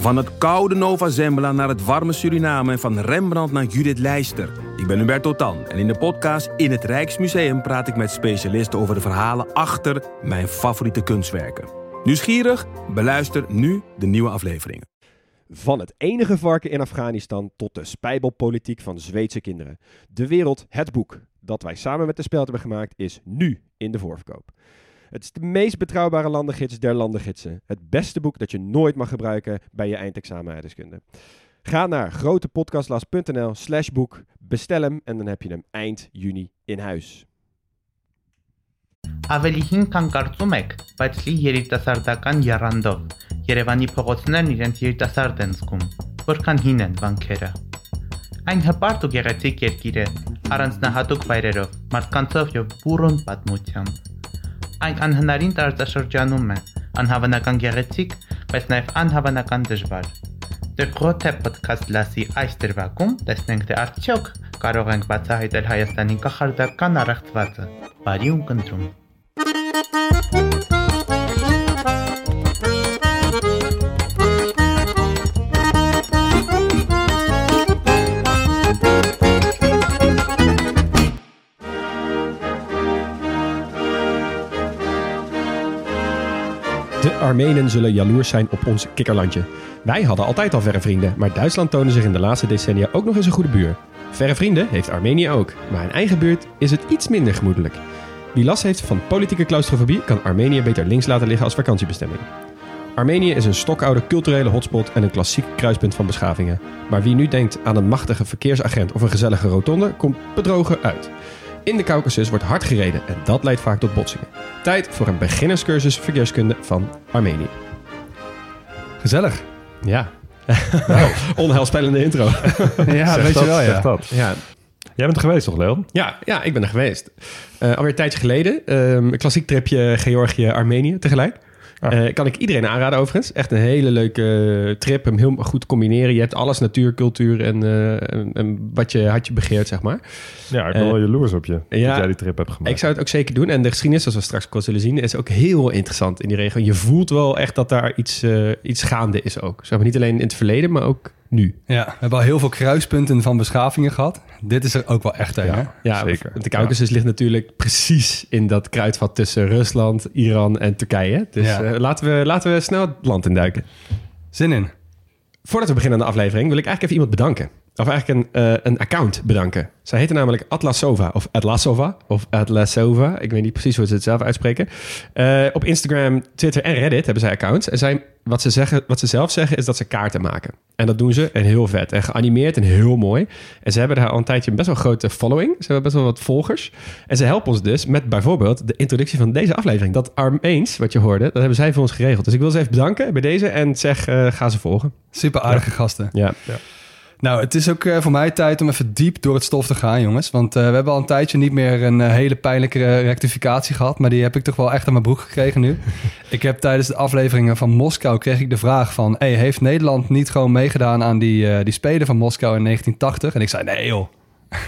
Van het koude Nova Zembla naar het warme Suriname en van Rembrandt naar Judith Leister. Ik ben Hubert Totan en in de podcast In het Rijksmuseum praat ik met specialisten over de verhalen achter mijn favoriete kunstwerken. Nieuwsgierig? Beluister nu de nieuwe afleveringen. Van het enige varken in Afghanistan tot de spijbelpolitiek van Zweedse kinderen. De wereld, het boek dat wij samen met de Speld hebben gemaakt, is nu in de voorverkoop. Het is de meest betrouwbare landengids der landengidsen. Het beste boek dat je nooit mag gebruiken bij je eindexamen aardrijkskunde. Ga naar grotepodcastlas.nl slash boek, bestel hem en dan heb je hem eind juni in huis. Ավելի հին քան կարծում եք, բայց լի երիտասարդական եռանդով։ Երևանի փողոցներն իրենց երիտասարդ են զգում, որքան հին են վանքերը։ Այն հպարտ ու գեղեցիկ երկիր է, առանձնահատուկ վայրերով, մարդկանցով եւ բուրըն պատմությամբ։ Այն անհնարին տարածաշրջանում է, անհավանական գեղեցիկ, բայց նաև անհավանական դժվար։ Դե Grote Podcast լասի այս դրվագում տեսնենք թե արդյոք կարող ենք բացահայտել Հայաստանի կախարդական առեղծվածը։ Բարի ու կընտրում։ De Armenen zullen jaloers zijn op ons kikkerlandje. Wij hadden altijd al verre vrienden, maar Duitsland toonde zich in de laatste decennia ook nog eens een goede buur. Verre vrienden heeft Armenië ook, maar in eigen buurt is het iets minder gemoedelijk. Wie last heeft van politieke claustrofobie kan Armenië beter links laten liggen als vakantiebestemming. Armenië is een stokoude culturele hotspot en een klassiek kruispunt van beschavingen. Maar wie nu denkt aan een machtige verkeersagent of een gezellige rotonde, komt bedrogen uit. In de Caucasus wordt hard gereden en dat leidt vaak tot botsingen. Tijd voor een beginnerscursus verkeerskunde van Armenië. Gezellig. Ja. Onheilspellende intro. Ja, weet dat, je wel, ja. dat. ja, Jij bent er geweest toch, Leon? ja, ja, ik ben er geweest. Eh, alweer een tijdje geleden. Ehm, een klassiek tripje Georgië-Armenië tegelijk. Ah. Eh, kan ik iedereen aanraden overigens. Echt een hele leuke trip. Hem heel goed combineren. Je hebt alles natuur, cultuur en, eh, en, en wat je had je begeert, zeg maar. Ja, ik ben Eh, wel jaloers op je. ja. dat jij die trip hebt gemaakt. Ik zou het ook zeker doen. En de geschiedenis, zoals we straks zullen zien, is ook heel interessant in die regio. Je voelt wel echt dat daar iets, eh, iets gaande is ook. Zeg maar niet alleen in het verleden, maar ook nu. Ja, we hebben al heel veel kruispunten van beschavingen gehad. Dit is er ook wel echt een, hè? Ja, Zeker. De Caucasus ligt natuurlijk precies in dat kruidvat tussen Rusland, Iran en Turkije. Dus Ja. eh, laten, we, laten we snel het land induiken. Zin in. Voordat we beginnen aan de aflevering wil ik eigenlijk even iemand bedanken. Of eigenlijk een, eh, een account bedanken. Zij heette namelijk Atlasova of Atlasova of Atlasova. Ik weet niet precies hoe ze het zelf uitspreken. Eh, op Instagram, Twitter en Reddit hebben zij accounts. En zij, wat, ze zeggen, wat ze zelf zeggen is dat ze kaarten maken. En dat doen ze en heel vet. En geanimeerd en heel mooi. En ze hebben daar al een tijdje een best wel grote following. Ze hebben best wel wat volgers. En ze helpen ons dus met bijvoorbeeld de introductie van deze aflevering. Dat Armeens, wat je hoorde, dat hebben zij voor ons geregeld. Dus ik wil ze even bedanken bij deze en zeg, eh, ga ze volgen. Super aardige gasten. Ja. Nou, het is ook eh, voor mij tijd om even diep door het stof te gaan, jongens. Want eh, we hebben al een tijdje niet meer een eh, hele pijnlijke rectificatie gehad. Maar die heb ik toch wel echt aan mijn broek gekregen nu. ik heb tijdens de afleveringen van Moskou kreeg ik de vraag van... Hey, heeft Nederland niet gewoon meegedaan aan die, die Spelen van Moskou in 1980? En ik zei, nee joh.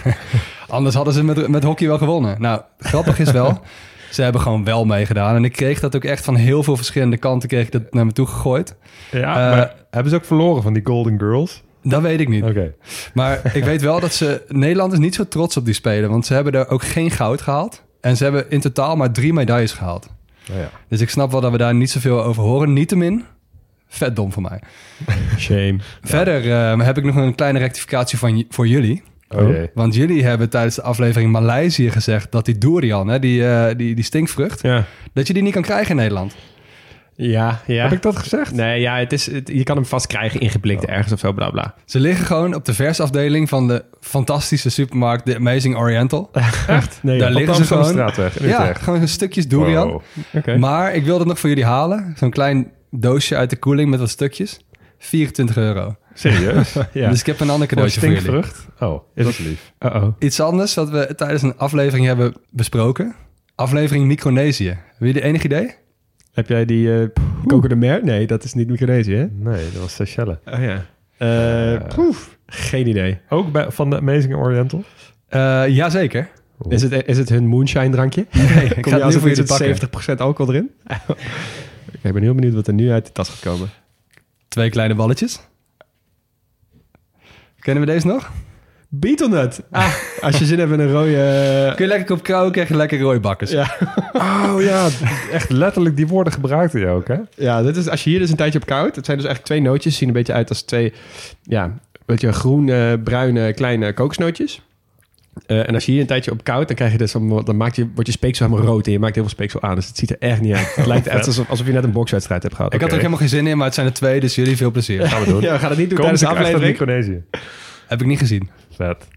Anders hadden ze met, met hockey wel gewonnen. Nou, grappig is wel... Ze hebben gewoon wel meegedaan. En ik kreeg dat ook echt van heel veel verschillende kanten kreeg ik dat naar me toe gegooid. Ja, maar hebben ze ook verloren van die Golden Girls? Dat weet ik niet. Oké. Maar ik weet wel dat ze... Nederland is niet zo trots op die Spelen. Want ze hebben er ook geen goud gehaald. En ze hebben in totaal maar drie medailles gehaald. Nou ja. Dus ik snap wel dat we daar niet zoveel over horen. Niettemin, vet dom voor mij. Shame. Verder eh, heb ik nog een kleine rectificatie van, voor jullie. Oh. Want jullie hebben tijdens de aflevering Maleisië gezegd... dat die durian, hè, die, eh, die, die stinkvrucht... Ja. dat je die niet kan krijgen in Nederland. Ja, ja. Heb ik dat gezegd? Nee, ja, het is, het- je kan hem vast krijgen ingeblikt ergens of zo, bla bla. Ze liggen gewoon op de versafdeling van de fantastische supermarkt... The Amazing Oriental. Echt? Nee, Daar ja. liggen ze gewoon. straatweg Ja, gewoon stukjes durian. Wow. Maar ik wilde het nog voor jullie halen. Zo'n klein doosje uit de koeling met wat stukjes. 24 euro. Serieus? Ja. Dus ik heb een ander een cadeautje voor jullie. stinkvrucht? Oh, dat is lief. Uh-oh. Iets anders wat we tijdens een aflevering hebben besproken. Aflevering Micronesië. Heb je de enig idee? Heb jij die Coco de Mer? Nee, dat is niet Micronesië, hè? Nee, dat was Seychelles. Oh ja. Eh, poef. Geen idee. Ook bij, van de Amazing Oriental? Eh jazeker. Is het, is het hun moonshine drankje? Nee, ik Kom ga je het nu voor er pakken. 70% alcohol erin? ik ben heel benieuwd wat er nu uit de tas gaat komen. Twee kleine balletjes. Kennen we deze nog? Betelnut. Ah, als je zin hebt in een rode... Kun je lekker op krauwen, krijg je lekker rode bakkers. Ja. Oh ja, echt letterlijk die woorden gebruikte je ook, hè? Ja, dit is, als je hier dus een tijdje op koudt. Het zijn dus eigenlijk twee nootjes. Zien een beetje uit als twee, ja, een beetje groene, bruine, kleine kokosnootjes. Eh, en als je hier een tijdje op koudt, dan krijg je dus, allemaal- dan maakt je, wordt je speeksel helemaal rood en je maakt heel veel speeksel aan. Dus het ziet er echt niet uit. Het lijkt echt alsof, alsof je net een bokswedstrijd hebt gehad. Ik had er ook helemaal geen zin in, maar het zijn er twee, dus jullie veel plezier. Gaan we doen. Ja, we gaan het niet doen Komen tijdens de aflevering. Micronesië. Heb ik niet gezien. Vet.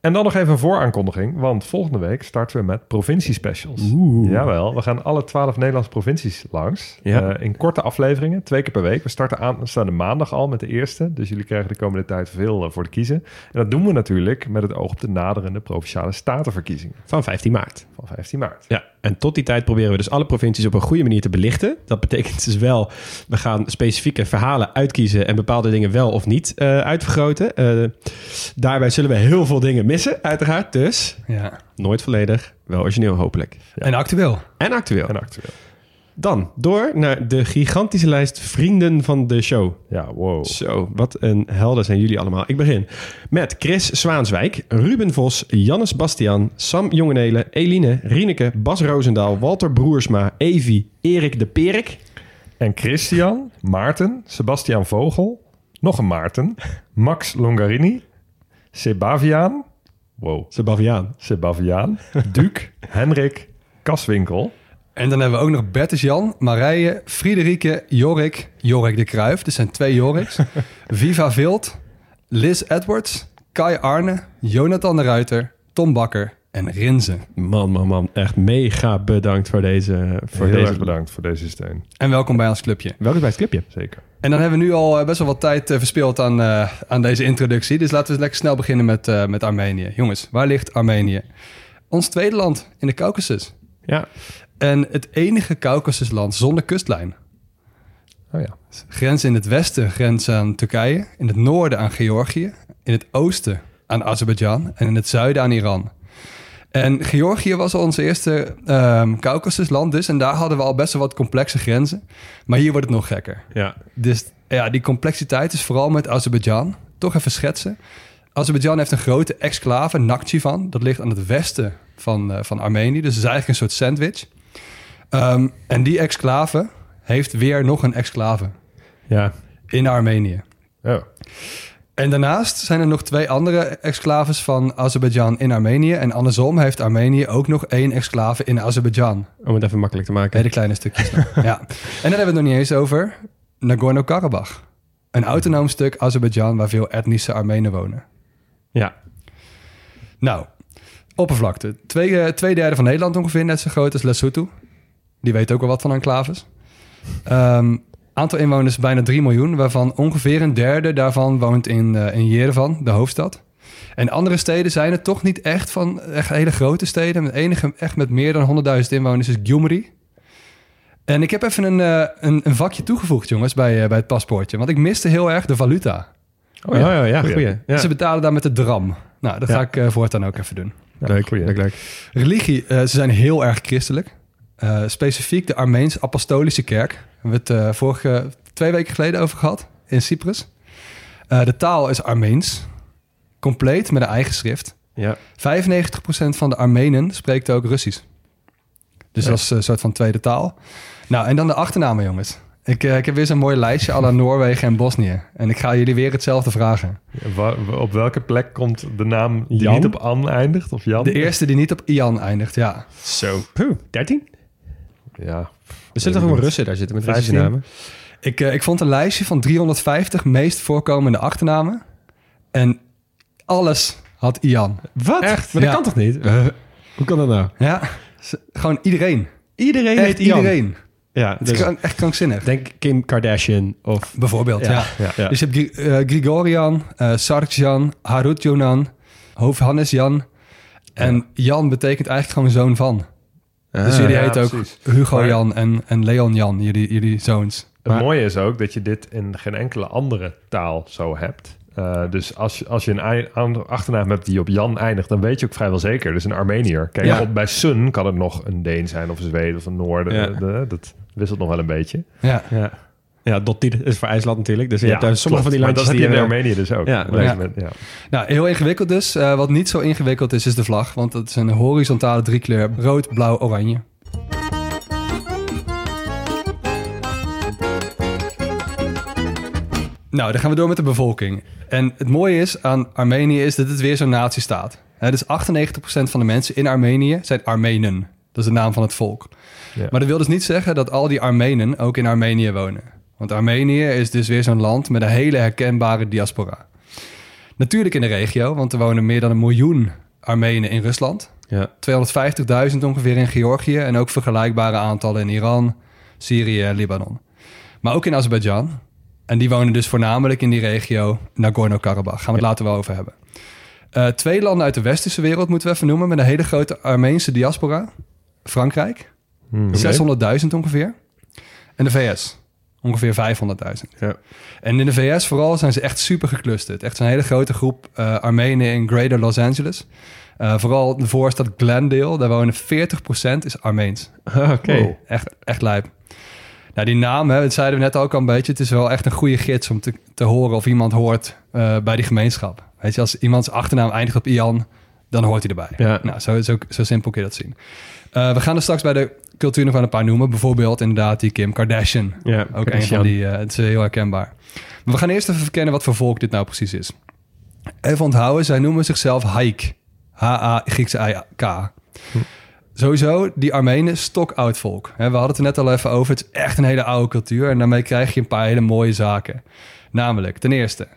En dan nog even een vooraankondiging, want volgende week starten we met provinciespecials. Oeh. Jawel, we gaan alle twaalf Nederlandse provincies langs. Ja. Eh, in korte afleveringen, twee keer per week. We starten aanstaande maandag al met de eerste. Dus jullie krijgen de komende tijd veel eh, voor te kiezen. En dat doen we natuurlijk met het oog op de naderende provinciale statenverkiezingen Van 15 maart. van 15 maart. Ja, en tot die tijd proberen we dus alle provincies op een goede manier te belichten. Dat betekent dus wel, we gaan specifieke verhalen uitkiezen en bepaalde dingen wel of niet eh, uitvergroten. Eh, daarbij zullen we heel veel dingen missen, uiteraard. Dus Ja. nooit volledig, wel origineel hopelijk. En actueel. En actueel. En actueel. Dan door naar de gigantische lijst vrienden van de show. Ja, wow. Zo, wat een helden zijn jullie allemaal. Ik begin met Chris Zwaanswijk, Ruben Vos, Jannes Bastiaan, Sam Jongenelen, Eline, Rieneke, Bas Roosendaal, Walter Broersma, Evi, Erik de Perik. En Christian, Maarten, Sebastian Vogel, nog een Maarten, Max Longarini, Sebaviaan, wow, Sebaviaan. Sebaviaan, Duke, Henrik, Kaswinkel, En dan hebben we ook nog Bertus Jan, Marije, Friederike, Jorik, Jorik de Kruif. Er zijn twee Joriks. Viva Vilt, Liz Edwards, Kai Arne, Jonathan de Ruiter, Tom Bakker en Rinze. Man, man, man. Echt mega bedankt voor deze... Voor Heel deze... erg bedankt voor deze steun. En welkom bij ons clubje. Welkom bij het clipje. Zeker. En dan hebben we nu al eh, best wel wat tijd eh, verspild aan, eh, aan deze introductie. Dus laten we lekker snel beginnen met, eh, met Armenië. Jongens, waar ligt Armenië? Ons tweede land in de Caucasus. Ja. En het enige Caucasusland zonder kustlijn. Oh ja. Grens in het westen grenzen aan Turkije, in het noorden aan Georgië, in het oosten aan Azerbeidzjan en in het zuiden aan Iran. En Georgië was al ons eerste ehm Caucasusland dus en daar hadden we al best wel wat complexe grenzen. Maar hier wordt het nog gekker. Ja. Dus ja, die complexiteit is vooral met Azerbeidzjan. Toch even schetsen. Azerbeidzjan heeft een grote exclave, Nakhchivan. Dat ligt aan het westen van, eh, van Armenië. Dus het is eigenlijk een soort sandwich. Ehm, en die exclave heeft weer nog een exclave Ja. in Armenië. Oh. En daarnaast zijn er nog twee andere exclaves van Azerbeidzjan in Armenië. En andersom heeft Armenië ook nog één exclave in Azerbeidzjan. Om het even makkelijk te maken. Hele kleine stukjes. ja. En dan hebben we het nog niet eens over Nagorno-Karabakh. Een autonoom stuk Azerbeidzjan waar veel etnische Armenen wonen. Ja. Nou, oppervlakte. Twee, eh, twee derde van Nederland ongeveer net zo groot als Lesotho. Die weet ook wel wat van enclaves. Ehm, aantal inwoners bijna 3 miljoen, waarvan ongeveer een derde daarvan woont in, eh in Yerevan, de hoofdstad. En andere steden zijn het toch niet echt van echt hele grote steden. Het enige echt met meer dan 100.000 inwoners is Gyumri. En ik heb even een, eh, een, een vakje toegevoegd, jongens, bij, eh, bij het paspoortje. Want ik miste heel erg de valuta. Oh ja, ja, ja Goeie. goeie. Ja. Ze betalen daar met de dram. Nou, dat Ja. ga ik eh, voortaan ook even doen. Ja, leuk, leuk, leuk. Religie, ze zijn heel erg christelijk. Eh, specifiek de Armeens Apostolische Kerk. Daar hebben we het eh, vorige twee weken geleden over gehad in Cyprus. Eh, de taal is Armeens, compleet met een eigen schrift. Ja. 95% van de Armenen spreekt ook Russisch. Dus Ja. dat is een soort van tweede taal. Nou, en dan de achternamen, jongens. Ik, ik heb weer zo'n mooi lijstje à la Noorwegen en Bosnië. En ik ga jullie weer hetzelfde vragen. Op welke plek komt de naam die Jan? niet op An eindigt? Of Jan? De eerste die niet op Ian eindigt, ja. Zo. Puh, 13? Ja. Er toch wel Russen daar zitten met Russische 15? namen? Ik, eh, ik vond een lijstje van 350 meest voorkomende achternamen. En alles had Ian. Wat? Echt? Maar dat kan toch niet? Eh, hoe kan dat nou? Ja, gewoon iedereen. Iedereen heet Ian. iedereen. Ja, Het is dus krank- echt krankzinnig. denk Kim Kardashian of... Bijvoorbeeld, ja. Ja. Ja. Ja. Dus je hebt eh, Grigorian, eh Sarkjan, Harut Jonan, Hoofdhannes Jan. En Jan betekent eigenlijk gewoon zoon van. Dus Ah, jullie ja, heten ook precies. Hugo Maar- Jan en, en Leon Jan, jullie, jullie zoons. Het mooie is ook dat je dit in geen enkele andere taal zo hebt. Eh, dus als, je- als je een ei- andere achternaam hebt die op Jan eindigt, dan weet je ook vrijwel zeker. Dus een Armeniër. Kijk, Ja. op, bij Sun kan het nog een Deen zijn of een Zweden of een Noorden. Ja. Eh, de- dat wisselt nog wel een beetje. Ja. Ja. Ja, Dottir is voor IJsland natuurlijk. Dus je Ja, hebt daar sommige klopt. van die Maar landjes dat heb je die in Armenië dus ook. Ja, ja. moment, ja. Nou, heel ingewikkeld dus. Eh, wat niet zo ingewikkeld is, is de vlag. Want het is een horizontale driekleur. Rood, blauw, oranje. Nou, dan gaan we door met de bevolking. En het mooie is aan Armenië is dat het weer zo'n nazistaat. Hè, dus 98% van de mensen in Armenië zijn Armenen. Dat is de naam van het volk. Ja. Maar dat wil dus niet zeggen dat al die Armenen ook in Armenië wonen. Want Armenië is dus weer zo'n land met een hele herkenbare diaspora. Natuurlijk in de regio, want er wonen meer dan een miljoen Armenen in Rusland. Ja. 250.000 ongeveer in Georgië en ook vergelijkbare aantallen in Iran, Syrië en Libanon. Maar ook in Azerbeidzjan. En die wonen dus voornamelijk in die regio Nagorno-Karabakh. Gaan we het later wel over hebben. Eh, twee landen uit de westerse wereld moeten we even noemen... met een hele grote Armeense diaspora. Frankrijk, Hmm. 600.000 ongeveer. En de VS, ongeveer 500.000. Ja. En in de VS vooral zijn ze echt super geclusterd. Echt zo'n hele grote groep eh, Armenen in Greater Los Angeles. Eh, vooral de voorstad Glendale, daar wonen 40% is Armeens. Oké. Wow. Echt, echt lijp. Nou, die naam, hè, dat zeiden we net ook al een beetje. Het is wel echt een goede gids om te, te horen of iemand hoort eh, bij die gemeenschap. Weet je, als iemands achternaam eindigt op Ian, dan hoort hij erbij. Ja. Nou, zo, zo, zo simpel kun je dat zien. We gaan er straks bij de cultuur nog wel een paar noemen. Bijvoorbeeld inderdaad die Kim Kardashian. Ja, Ook een van die, eh, het is heel herkenbaar. Maar we gaan eerst even verkennen wat voor volk dit nou precies is. Even onthouden, zij noemen zichzelf Haik. H-A, Griekse I-K. Sowieso, die Armenen, stokoud volk. We hadden het er net al even over. Het is echt een hele oude cultuur. En daarmee krijg je een paar hele mooie zaken. Namelijk, ten eerste...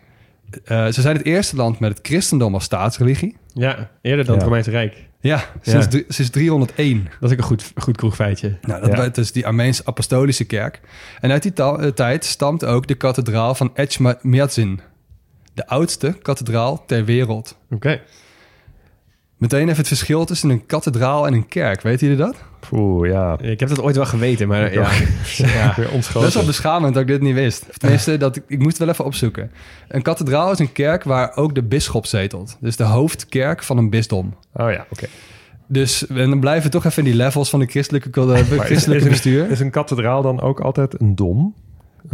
eh, ze zijn het eerste land met het christendom als staatsreligie. Ja, eerder dan het. Romeinse Rijk. Ja, sinds, Ja. sinds 301. Dat is ook een goed, goed kroegfeitje. Nou, dat Ja. is die Armeense apostolische kerk. En uit die eh, tijd stamt ook de kathedraal van Echmiadzin. De oudste kathedraal ter wereld. Oké. Meteen even het verschil tussen een kathedraal en een kerk. Weten jullie dat? Poeh, ja. Ik heb dat ooit wel geweten, maar ja. ja. Weer ontschoten. Best wel beschamend dat ik dit niet wist. Of Tenminste, dat ik, ik moest het wel even opzoeken. Een kathedraal is een kerk waar ook de bisschop zetelt. Dus de hoofdkerk van een bisdom. Oh ja, oké. Dus en dan blijven we toch even in die levels van de christelijke, eh, is- christelijke is, bestuur. Is een kathedraal dan ook altijd een dom?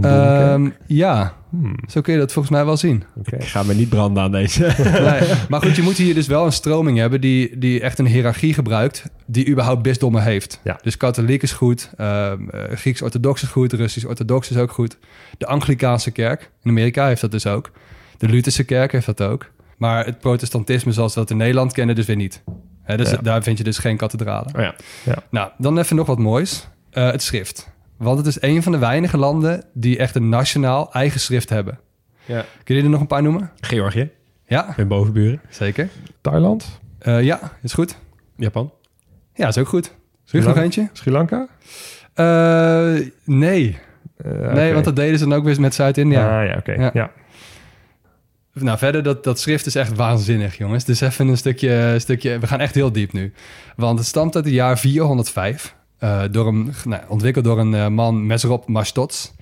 Ehm, ja, Hmm, zo kun je dat volgens mij wel zien. oké. Ik ga me niet branden aan deze. Nee, maar goed, je moet hier dus wel een stroming hebben die, die echt een hiërarchie gebruikt, die überhaupt bisdommen heeft. Ja. Dus katholiek is goed, ehm, eh, Grieks-orthodox is goed, Russisch-orthodox is ook goed. De Anglikaanse kerk in Amerika heeft dat dus ook. De Lutherse kerk heeft dat ook. Maar het protestantisme zoals we dat in Nederland kennen dus weer niet. Hè, dus Ja. daar vind je dus geen kathedralen. Oh ja. Nou, dan even nog wat moois. Eh, het schrift. Want het is een van de weinige landen die echt een nationaal eigen schrift hebben. ja. Kun je er nog een paar noemen? Georgië, Ja, mijn bovenburen. zeker. Thailand? Eh, ja, is goed. Japan. Ja, is ook goed. Zullen Sri we nog Lanka? eentje? Sri Lanka? Eh, nee. Eh, Nee, want dat deden ze dan ook weer met Zuid-India. Ah, ja, oké. Ja. Ja. Nou, verder, dat, dat schrift is echt waanzinnig, jongens. Dus even een stukje, stukje... We gaan echt heel diep nu. Want het stamt uit het jaar 405. Eh, door een, nou, ontwikkeld door een eh, man, Mesrop Mashtots.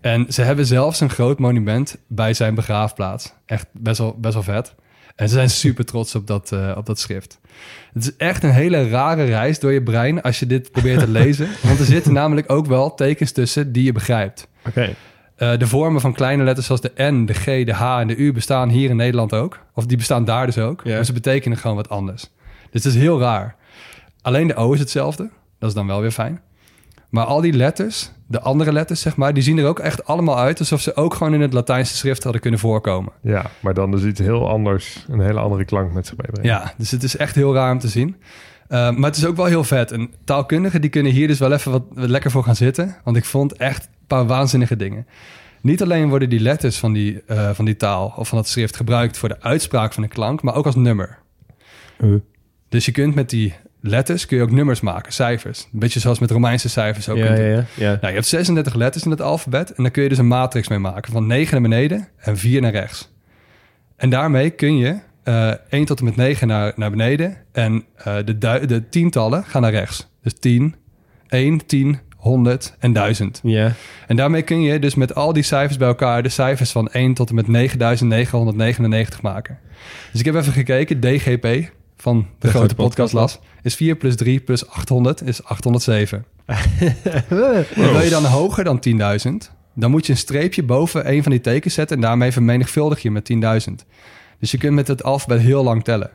En ze hebben zelfs een groot monument bij zijn begraafplaats. Echt best wel, best wel vet. En ze zijn super trots op dat, eh, op dat schrift. Het is echt een hele rare reis door je brein als je dit probeert te lezen. Want er zitten namelijk ook wel tekens tussen die je begrijpt. Oké. De vormen van kleine letters zoals de N, de G, de H en de U bestaan hier in Nederland ook. Of die bestaan daar dus ook. Ja. Maar ze betekenen gewoon wat anders. Dus het is heel raar. Alleen de O is hetzelfde. Dat is dan wel weer fijn. Maar al die letters, de andere letters zeg maar, die zien er ook echt allemaal uit alsof ze ook gewoon in het Latijnse schrift hadden kunnen voorkomen. ja, maar dan is iets heel anders. Een hele andere klank met zich meebrengen. Ja, dus het is echt heel raar om te zien. Uh, maar het is ook wel heel vet. En taalkundigen die kunnen hier dus wel even wat, wat lekker voor gaan zitten. Want ik vond echt een paar waanzinnige dingen. Niet alleen worden die letters van die, uh, van die taal of van dat schrift gebruikt voor de uitspraak van een klank, maar ook als nummer. Uh. Dus je kunt met die letters kun je ook nummers maken, cijfers. Een beetje zoals met Romeinse cijfers ook. Ja, ja, ja, ja. Nou, je hebt 36 letters in het alfabet en dan kun je dus een matrix mee maken van 9 naar beneden en 4 naar rechts. En daarmee kun je uh, 1 tot en met 9 naar, naar beneden en uh, de, de tientallen gaan naar rechts. Dus 10, 1, 10, 100 en 1000. Ja. En daarmee kun je dus met al die cijfers bij elkaar de cijfers van 1 tot en met 9999 maken. Dus ik heb even gekeken, DGP van de, de grote podcast las, is 4 plus 3 plus 800 is 807. wow. En wil je dan hoger dan 10.000, dan moet je een streepje boven een van die tekens zetten... en daarmee vermenigvuldig je met 10.000. Dus je kunt met het alfabet heel lang tellen.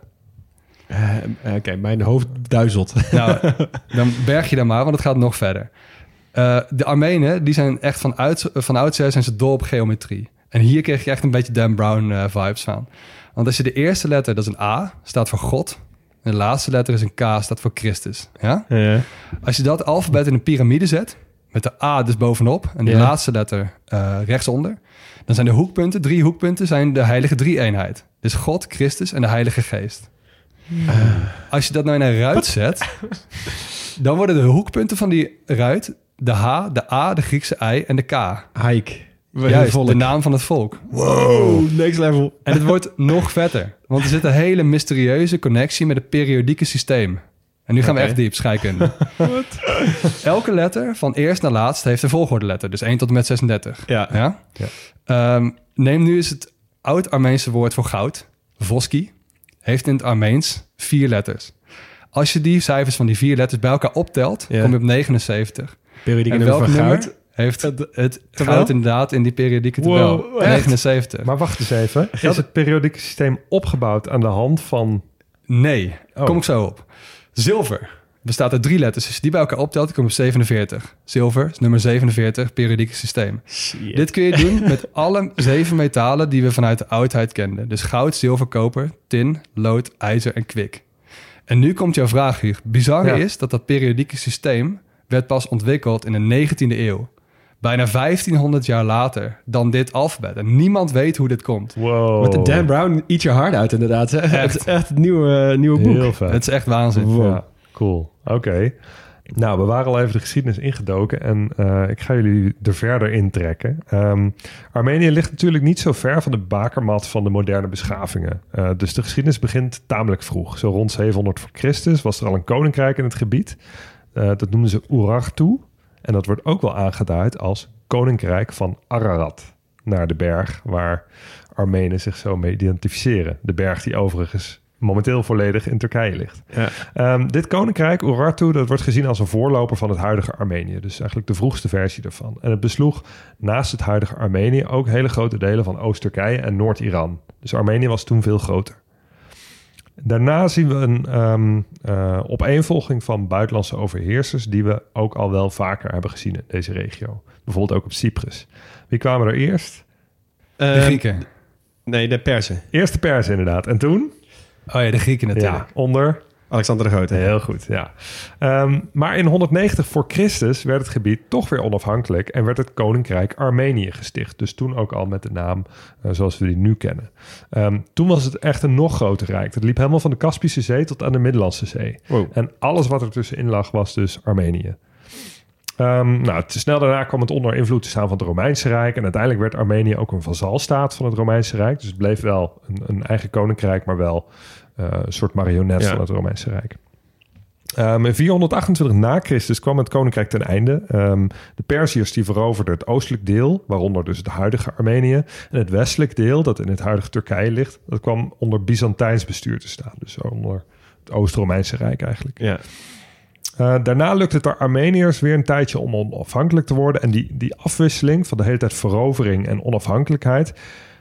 Eh, Oké, mijn hoofd duizelt. Nou, dan berg je dan maar, want het gaat nog verder. Eh, de Armenen, die zijn echt van, uit, van oudsher zijn ze dol op geometrie. En hier kreeg je echt een beetje Dan Brown vibes van. Want als je de eerste letter, dat is een A, staat voor God. En de laatste letter is een K, staat voor Christus. Ja? Ja. Als je dat alfabet in een piramide zet, met de A dus bovenop en de Ja. laatste letter eh, rechtsonder, dan zijn de hoekpunten, drie hoekpunten, zijn de heilige drie-eenheid. Dus God, Christus en de Heilige Geest. Als je dat nou in een ruit zet, dan worden de hoekpunten van die ruit de H, de A, de Griekse I en de K. Hike. Juist, Volk. de naam van het volk. Wow, next level. En het wordt nog vetter, want er zit een hele mysterieuze connectie met het periodieke systeem. En nu gaan we echt diep, scheikunde. Elke letter van eerst naar laatst heeft een volgorde Dus 1 tot en met 36. Ja. Ja? Ja. Ehm, neem nu eens het oud-Armeense woord voor goud, voski, heeft in het Armeens vier letters. Als je die cijfers van die vier letters bij elkaar optelt, Ja. kom je op 79. Periodieke en nummer welk nummer goud. Heeft het, het goud inderdaad in die periodieke tabel? Wow, echt? 79. Maar wacht eens even. Is het periodieke systeem opgebouwd aan de hand van... Nee, Oh. kom ik zo op. Zilver bestaat uit drie letters. Als je die bij elkaar optelt, kom je op 47. Zilver is nummer 47, periodieke systeem. Dit kun je doen met alle zeven metalen die we vanuit de oudheid kenden. Dus goud, zilver, koper, tin, lood, ijzer en kwik. En nu komt jouw vraag, Hugo. Bizarre Ja. is dat dat periodieke systeem werd pas ontwikkeld in de 19e eeuw. Bijna 1500 jaar later dan dit alfabet. En niemand weet hoe dit komt. Wow. Met de Dan Brown Eat Your Heart Out inderdaad. hè? Het is echt het nieuwe, nieuwe boek. Heel vet. Het is echt waanzin. Wow. Ja, cool. Oké. Nou, we waren al even de geschiedenis ingedoken en eh, ik ga jullie er verder in trekken. Ehm, Armenië ligt natuurlijk niet zo ver van de bakermat van de moderne beschavingen. Eh, dus de geschiedenis begint tamelijk vroeg. Zo rond 700 voor Christus was er al een koninkrijk in het gebied. Eh, dat noemden ze Urartu. En dat wordt ook wel aangeduid als koninkrijk van Ararat. Naar de berg waar Armenen zich zo mee identificeren. De berg die overigens momenteel volledig in Turkije ligt. Ja. Ehm, dit koninkrijk, Urartu, dat wordt gezien als een voorloper van het huidige Armenië. Dus eigenlijk de vroegste versie daarvan. En het besloeg naast het huidige Armenië ook hele grote delen van Oost-Turkije en Noord-Iran. Dus Armenië was toen veel groter. Daarna zien we een ehm, eh, opeenvolging van buitenlandse overheersers... die we ook al wel vaker hebben gezien in deze regio. Bijvoorbeeld ook op Cyprus. Wie kwamen er eerst? De Eh, Grieken. nee, de Persen. Eerst de Persen inderdaad. En toen? Oh ja, de Grieken natuurlijk. Ja, onder Alexander de Grote. Heel goed, ja. Ehm, maar in 190 voor Christus werd het gebied toch weer onafhankelijk en werd het koninkrijk Armenië gesticht. Dus toen ook al met de naam eh, zoals we die nu kennen. Ehm, toen was het echt een nog groter rijk. Het liep helemaal van de Kaspische Zee tot aan de Middellandse Zee. Wow. En alles wat er tussenin lag was dus Armenië. Ehm, nou, te snel daarna kwam het onder invloed te staan van het Romeinse Rijk. En uiteindelijk werd Armenië ook een vazalstaat van het Romeinse Rijk. Dus het bleef wel een, een eigen koninkrijk, maar wel een soort marionet Ja. van het Romeinse Rijk. Ehm, in 428 na Christus kwam het koninkrijk ten einde. Ehm, de Perziërs die veroverden het oostelijk deel, waaronder dus het huidige Armenië. En het westelijk deel, dat in het huidige Turkije ligt, dat kwam onder Byzantijns bestuur te staan. Dus onder het Oost-Romeinse Rijk eigenlijk. Ja. Eh, daarna lukt het de Armeniërs weer een tijdje om onafhankelijk te worden. En die, die afwisseling van de hele tijd verovering en onafhankelijkheid,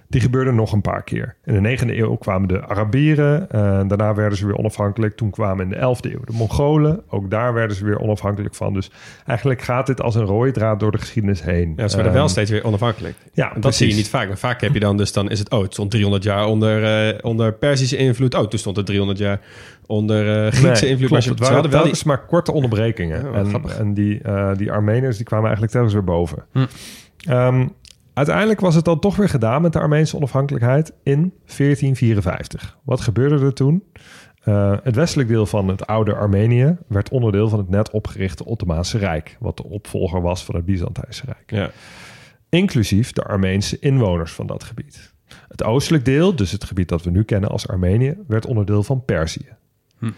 die gebeurde nog een paar keer. In de negende eeuw kwamen de Arabieren, eh, daarna werden ze weer onafhankelijk. Toen kwamen in de elfde eeuw de Mongolen, ook daar werden ze weer onafhankelijk van. Dus eigenlijk gaat dit als een rode draad door de geschiedenis heen. Ja, ze werden wel Ehm, steeds weer onafhankelijk. Ja, En dat zie je niet vaak. Maar vaak heb je dan dus dan is het oh, het stond 300 jaar onder, eh, onder Persische invloed. Oh, toen stond het 300 jaar onder eh, Griekse Nee, invloed. klopt. Maar ze, het ze waren hadden wel die, telkens maar korte onderbrekingen. Ja, en grappig. en die, eh, die Armeniërs die kwamen eigenlijk telkens weer boven. Hm. Ehm, uiteindelijk was het dan toch weer gedaan met de Armeense onafhankelijkheid in 1454. Wat gebeurde er toen? Eh, het westelijk deel van het oude Armenië werd onderdeel van het net opgerichte Ottomaanse Rijk, wat de opvolger was van het Byzantijnse Rijk ja. inclusief de Armeense inwoners van dat gebied. Het oostelijk deel, dus het gebied dat we nu kennen als Armenië, werd onderdeel van Perzië. Hm.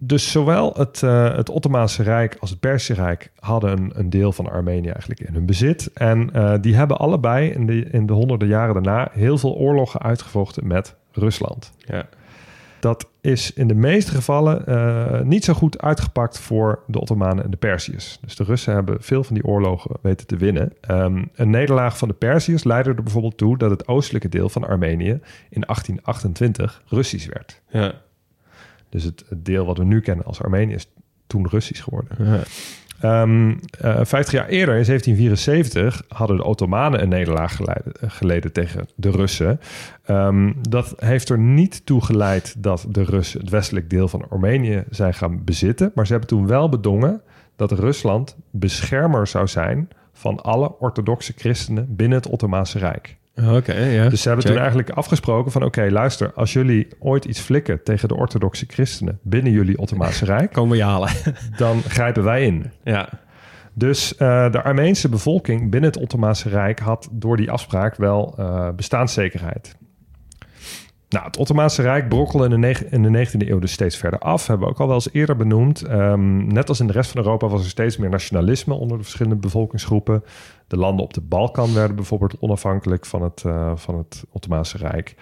Dus zowel het, eh, het Ottomaanse Rijk als het Perzische Rijk hadden een, een deel van Armenië eigenlijk in hun bezit. En eh, die hebben allebei in de, in de honderden jaren daarna heel veel oorlogen uitgevochten met Rusland. Ja. Dat is in de meeste gevallen eh, niet zo goed uitgepakt voor de Ottomanen en de Perziërs. Dus de Russen hebben veel van die oorlogen weten te winnen. Ehm, een nederlaag van de Perziërs leidde er bijvoorbeeld toe dat het oostelijke deel van Armenië in 1828 Russisch werd. Ja. Dus het, het deel wat we nu kennen als Armenië is toen Russisch geworden. Ja. Ehm eh, 50 jaar eerder, in 1774, hadden de Ottomanen een nederlaag geleden tegen de Russen. Ehm, dat heeft er niet toe geleid dat de Russen het westelijk deel van Armenië zijn gaan bezitten. Maar ze hebben toen wel bedongen dat Rusland beschermer zou zijn van alle orthodoxe christenen binnen het Ottomaanse Rijk. Oké. Dus ze hebben Check. toen eigenlijk afgesproken van... oké, luister, als jullie ooit iets flikken tegen de orthodoxe christenen... binnen jullie Ottomaanse Rijk, Komen we halen. dan grijpen wij in. ja. Dus eh, de Armeense bevolking binnen het Ottomaanse Rijk had door die afspraak wel eh, bestaanszekerheid. Nou, het Ottomaanse Rijk brokkelde in de, in de 19e eeuw dus steeds verder af. Hebben we ook al wel eens eerder benoemd. Ehm, net als in de rest van Europa was er steeds meer nationalisme onder de verschillende bevolkingsgroepen. De landen op de Balkan werden bijvoorbeeld onafhankelijk van het, eh, van het Ottomaanse Rijk.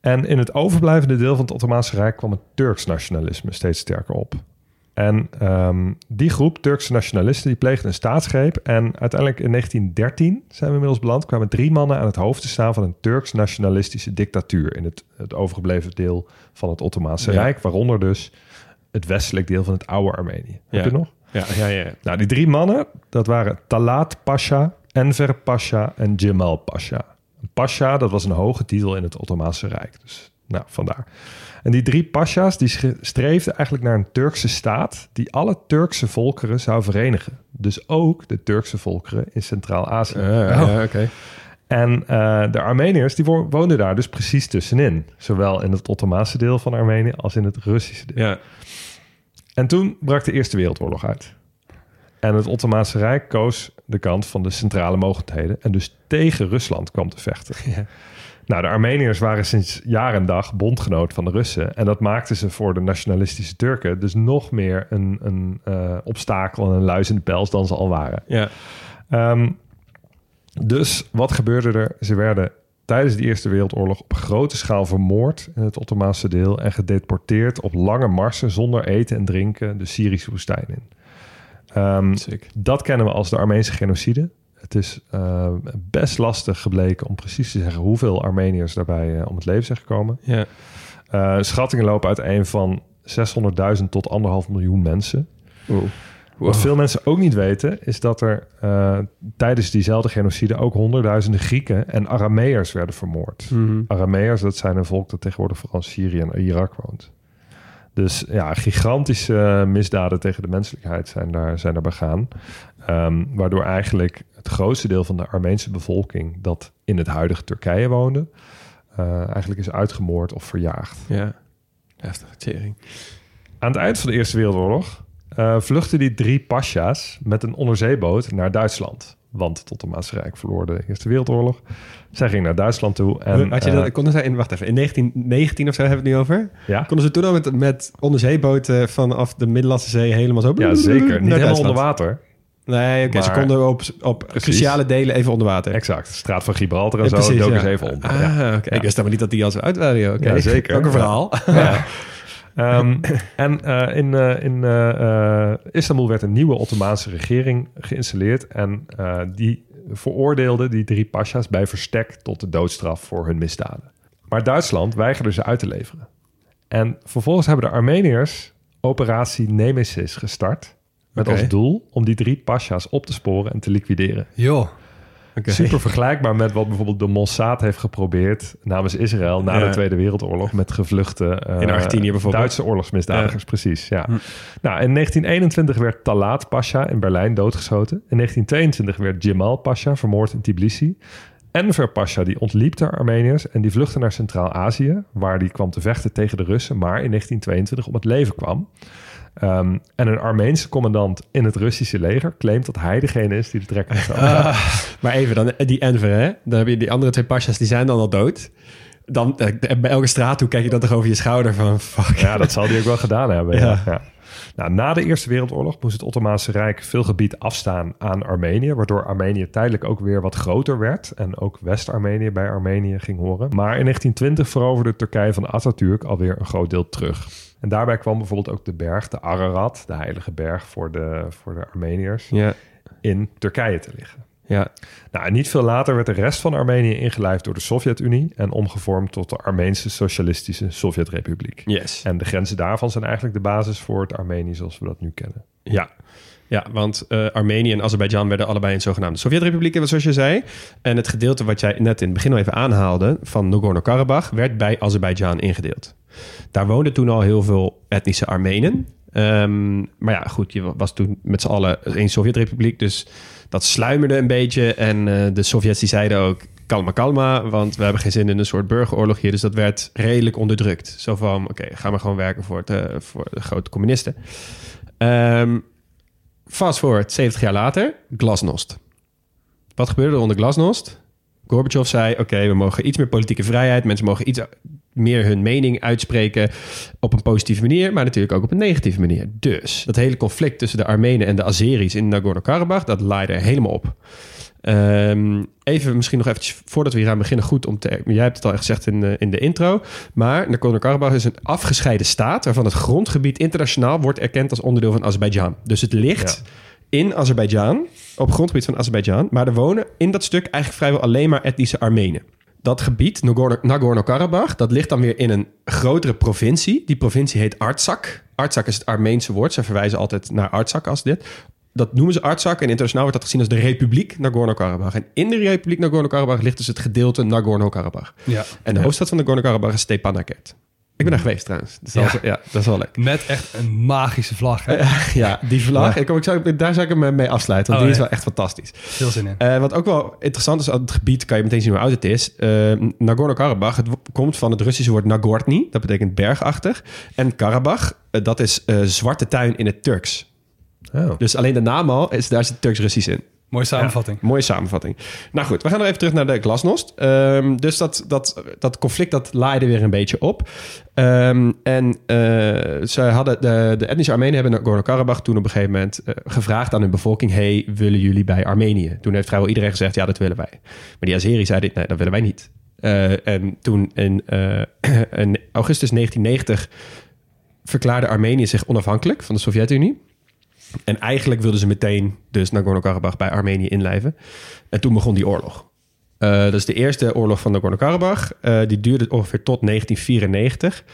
En in het overblijvende deel van het Ottomaanse Rijk kwam het Turks nationalisme steeds sterker op. En ehm, die groep Turkse nationalisten die pleegde een staatsgreep. En uiteindelijk in 1913 zijn we inmiddels beland. kwamen drie mannen aan het hoofd te staan van een Turks nationalistische dictatuur. in het, het overgebleven deel van het Ottomaanse Ja. Rijk. Waaronder dus het westelijk deel van het oude Armenië. Ja. Heb je het nog? Ja, ja, ja. Nou, die drie mannen, dat waren Talat Pasha, Enver Pasha en Cemal Pasha. Pasha, dat was een hoge titel in het Ottomaanse Rijk. Dus, nou, vandaar. En die drie Pasha's, die streefden eigenlijk naar een Turkse staat... die alle Turkse volkeren zou verenigen. Dus ook de Turkse volkeren in Centraal-Azië. Oké. En de Armeniërs die wo- woonden daar dus precies tussenin. Zowel in het Ottomaanse deel van Armenië als in het Russische deel. Ja. En toen brak de Eerste Wereldoorlog uit. En het Ottomaanse Rijk koos de kant van de centrale mogendheden... en dus tegen Rusland kwam te vechten. Ja. Nou, de Armeniërs waren sinds jaar en dag bondgenoot van de Russen... en dat maakte ze voor de nationalistische Turken... dus nog meer een, een eh, obstakel en een luis in de pels dan ze al waren. Ja. Ehm, dus wat gebeurde er? Ze werden tijdens de Eerste Wereldoorlog op grote schaal vermoord in het Ottomaanse deel en gedeporteerd op lange marsen zonder eten en drinken de Syrische woestijn in. Ehm, dat kennen we als de Armeense genocide. Het is eh, best lastig gebleken om precies te zeggen hoeveel Armeniërs daarbij eh, om het leven zijn gekomen. Ja. Eh, schattingen lopen uiteen van 600.000 tot anderhalf miljoen mensen. Wat veel mensen ook niet weten, is dat er tijdens diezelfde genocide ook honderdduizenden Grieken en Arameërs werden vermoord. Mhm. Arameërs, dat zijn een volk dat tegenwoordig vooral Syrië en Irak woont. Dus ja, gigantische misdaden tegen de menselijkheid zijn daar, zijn daar begaan. Ehm, waardoor eigenlijk het grootste deel van de Armeense bevolking dat in het huidige Turkije woonde, eh, eigenlijk is uitgemoord of verjaagd. Ja. Heftige tering. Aan het eind van de Eerste Wereldoorlog eh, vluchtten die drie pasja's met een onderzeeboot naar Duitsland. Want het Ottomaanse Rijk verloor de Eerste Wereldoorlog. Zij gingen naar Duitsland toe. En, Had je eh, dat, konden zij in, wacht even, in 1919 of zo hebben we het nu over? ja? Konden ze toen al met, met onderzeeboten vanaf de Middellandse Zee helemaal zo... ja, zeker. Niet helemaal onder water. Nee, oké, ze konden op, op Precies. cruciale delen even onder water. Exact. Straat van Gibraltar en Ja, zo. precies, doken ja. ze even onder. Ah, ja. oké. Ik wist helemaal niet dat die al zo uit waren. Ja, zeker. Ook een Ja. verhaal. Ehm, en eh, in, eh, in eh, Istanbul werd een nieuwe Ottomaanse regering geïnstalleerd. En die veroordeelde die drie pasha's bij verstek tot de doodstraf voor hun misdaden. Maar Duitsland weigerde ze uit te leveren. En vervolgens hebben de Armeniërs operatie Nemesis gestart. Met als doel om die drie pasha's op te sporen en te liquideren. Joh. Super vergelijkbaar met wat bijvoorbeeld de Mossad heeft geprobeerd namens Israël na de Tweede Wereldoorlog met gevluchte eh, In Argentinië bijvoorbeeld. Duitse oorlogsmisdadigers, precies. Ja. Nou, in 1921 werd Talat Pasha in Berlijn doodgeschoten. In 1922 werd Cemal Pasha vermoord in Tbilisi. Enver Pasha die ontliep de Armeniërs en die vluchtte naar Centraal-Azië, waar die kwam te vechten tegen de Russen, maar in 1922 om het leven kwam. Ehm, en een Armeense commandant in het Russische leger claimt dat hij degene is die de trekker heeft overgenomen. Maar even, dan, die Enver, hè? Dan heb je die andere twee pasjas, die zijn dan al dood. Dan, eh, bij elke straat toe kijk je dan toch over je schouder van... Fuck. Ja, dat zal hij ook wel gedaan hebben. Ja. Ja. Ja. Nou, na de Eerste Wereldoorlog moest het Ottomaanse Rijk veel gebied afstaan aan Armenië, waardoor Armenië tijdelijk ook weer wat groter werd en ook West-Armenië bij Armenië ging horen. Maar in 1920 veroverde Turkije van Atatürk alweer een groot deel terug. En daarbij kwam bijvoorbeeld ook de berg, de Ararat, de heilige berg voor de, voor de Armeniërs, Ja, in Turkije te liggen. Ja. Nou, niet veel later werd de rest van Armenië ingelijfd door de Sovjet-Unie en omgevormd tot de Armeense Socialistische Sovjetrepubliek. Yes. En de grenzen daarvan zijn eigenlijk de basis voor het Armenië zoals we dat nu kennen. Ja. Ja, want eh, Armenië en Azerbeidzjan werden allebei een zogenaamde Sovjetrepublieken, zoals je zei. En het gedeelte wat jij net in het begin al even aanhaalde, van Nagorno-Karabakh, werd bij Azerbeidzjan ingedeeld. Daar woonden toen al heel veel etnische Armenen. Ehm, maar ja, goed, je was toen met z'n allen één Sovjetrepubliek, dus dat sluimerde een beetje. En eh, de Sovjets die zeiden ook, kalma kalma, want we hebben geen zin in een soort burgeroorlog hier. Dus dat werd redelijk onderdrukt. Zo van, oké, ga maar gewoon werken voor, het, eh, voor de grote communisten. Ehm fast forward, 70 jaar later, glasnost. Wat gebeurde er onder glasnost? Gorbachev zei, oké, we mogen iets meer politieke vrijheid. Mensen mogen iets meer hun mening uitspreken op een positieve manier, maar natuurlijk ook op een negatieve manier. Dus dat hele conflict tussen de Armenen en de Azeris in Nagorno-Karabakh, dat laaide helemaal op. Ehm, even misschien nog eventjes voordat we hier aan beginnen goed om te... Jij hebt het al gezegd in de, in de intro. Maar Nagorno-Karabakh is een afgescheiden staat... waarvan het grondgebied internationaal wordt erkend als onderdeel van Azerbeidzjan. Dus het ligt in Azerbeidzjan, op grondgebied van Azerbeidzjan... maar er wonen in dat stuk eigenlijk vrijwel alleen maar etnische Armenen. Dat gebied, Nagorno- Nagorno-Karabakh, dat ligt dan weer in een grotere provincie. Die provincie heet Artsakh. Artsakh is het Armeense woord. Ze verwijzen altijd naar Artsakh als dit dat noemen ze Artsakh en internationaal wordt dat gezien als de Republiek Nagorno-Karabakh. En in de Republiek Nagorno-Karabakh ligt dus het gedeelte Nagorno-Karabakh. Ja. En de hoofdstad van Nagorno-Karabakh is Stepanakert. Ik ben daar geweest trouwens. Dus dat Ja. was- ja, dat is wel leuk. Met echt een magische vlag. Hè? Ja, die vlag. Ik, kom- ik zou, daar zou ik hem mee afsluiten, want Oh, die is ja. wel echt fantastisch. Veel zin in. Eh, wat ook wel interessant is aan het gebied, kan je meteen zien hoe oud het is. Eh, Nagorno-Karabakh, het komt van het Russische woord Nagorny. Dat betekent bergachtig. En Karabakh, eh, dat is eh, zwarte tuin in het Turks. Oh. Dus alleen de naam al, is, daar zit Turks-Russisch in. Mooie samenvatting. Mooie samenvatting. Nou goed, we gaan nog even terug naar de glasnost. Ehm, dus dat, dat, dat conflict dat laaide weer een beetje op. Ehm, en eh, ze hadden de, de etnische Armenen hebben Nagorno-Karabakh toen op een gegeven moment eh, gevraagd aan hun bevolking: hey, willen jullie bij Armenië? Toen heeft vrijwel iedereen gezegd: ja, dat willen wij. Maar die Azeri zeiden: nee, dat willen wij niet. Eh, en toen in, in augustus 1990 verklaarde Armenië zich onafhankelijk van de Sovjet-Unie. En eigenlijk wilden ze meteen dus Nagorno-Karabakh bij Armenië inlijven. En toen begon die oorlog. Eh, dat is de eerste oorlog van Nagorno-Karabakh. Eh, die duurde ongeveer tot 1994.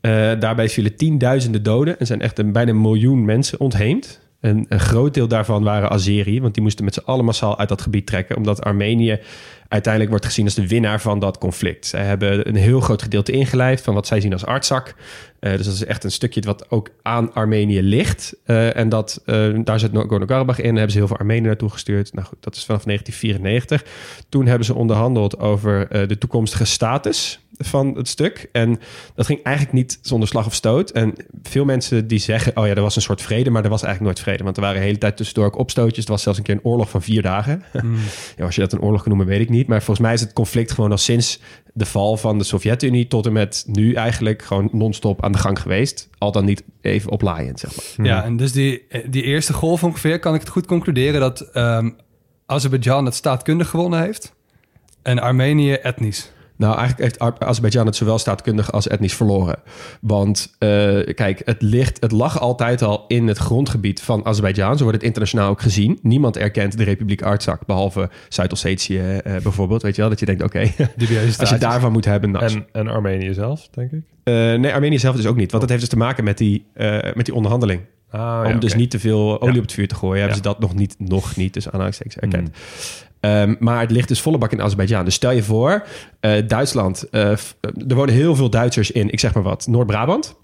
Eh, daarbij vielen tienduizenden doden en zijn echt een, bijna een miljoen mensen ontheemd. En een groot deel daarvan waren Azeri, want die moesten met z'n allen massaal uit dat gebied trekken, omdat Armenië uiteindelijk wordt gezien als de winnaar van dat conflict. Zij hebben een heel groot gedeelte ingelijfd van wat zij zien als Artsakh. Eh, dus dat is echt een stukje wat ook aan Armenië ligt. Eh, en dat, eh, daar zit Nagorno-Karabakh in. Hebben ze heel veel Armenen naartoe gestuurd. Nou goed, dat is vanaf 1994. Toen hebben ze onderhandeld over de toekomstige status van het stuk. En dat ging eigenlijk niet zonder slag of stoot. En veel mensen die zeggen, oh ja, er was een soort vrede, maar er was eigenlijk nooit vrede. Want er waren de hele tijd tussendoor ook opstootjes. Er was zelfs een keer een oorlog van vier dagen. ja, als je dat een oorlog kan noemen, weet ik niet. Maar volgens mij is het conflict gewoon al sinds de val van de Sovjet-Unie tot en met nu eigenlijk gewoon non-stop aan de gang geweest. Al dan niet even oplaaiend, zeg maar. Ja, en dus die, die eerste golf ongeveer kan ik het goed concluderen dat ehm Azerbeidzjan het staatkundig gewonnen heeft en Armenië etnisch. Nou, eigenlijk heeft Azerbeidzjan het zowel staatkundig als etnisch verloren. Want eh, kijk, het, ligt, het lag altijd al in het grondgebied van Azerbeidzjan. Zo wordt het internationaal ook gezien. Niemand erkent de Republiek Artsakh, behalve Zuid-Ossetië eh, bijvoorbeeld. Weet je wel, dat je denkt, oké, als je daarvan moet hebben... Nou, En, en Armenië zelf, denk ik. Eh, nee, Armenië zelf dus ook niet. Want dat heeft dus te maken met die, met die onderhandeling. Ah, Om ja, dus niet te veel olie Ja. op het vuur te gooien, hebben Ja. ze dat nog niet, nog niet, dus aanhalingstekens erkend. Mm. Ehm, maar het ligt dus volle bak in Azerbeidzjan. Dus stel je voor, eh, Duitsland, eh, f- er wonen heel veel Duitsers in, ik zeg maar wat, Noord-Brabant.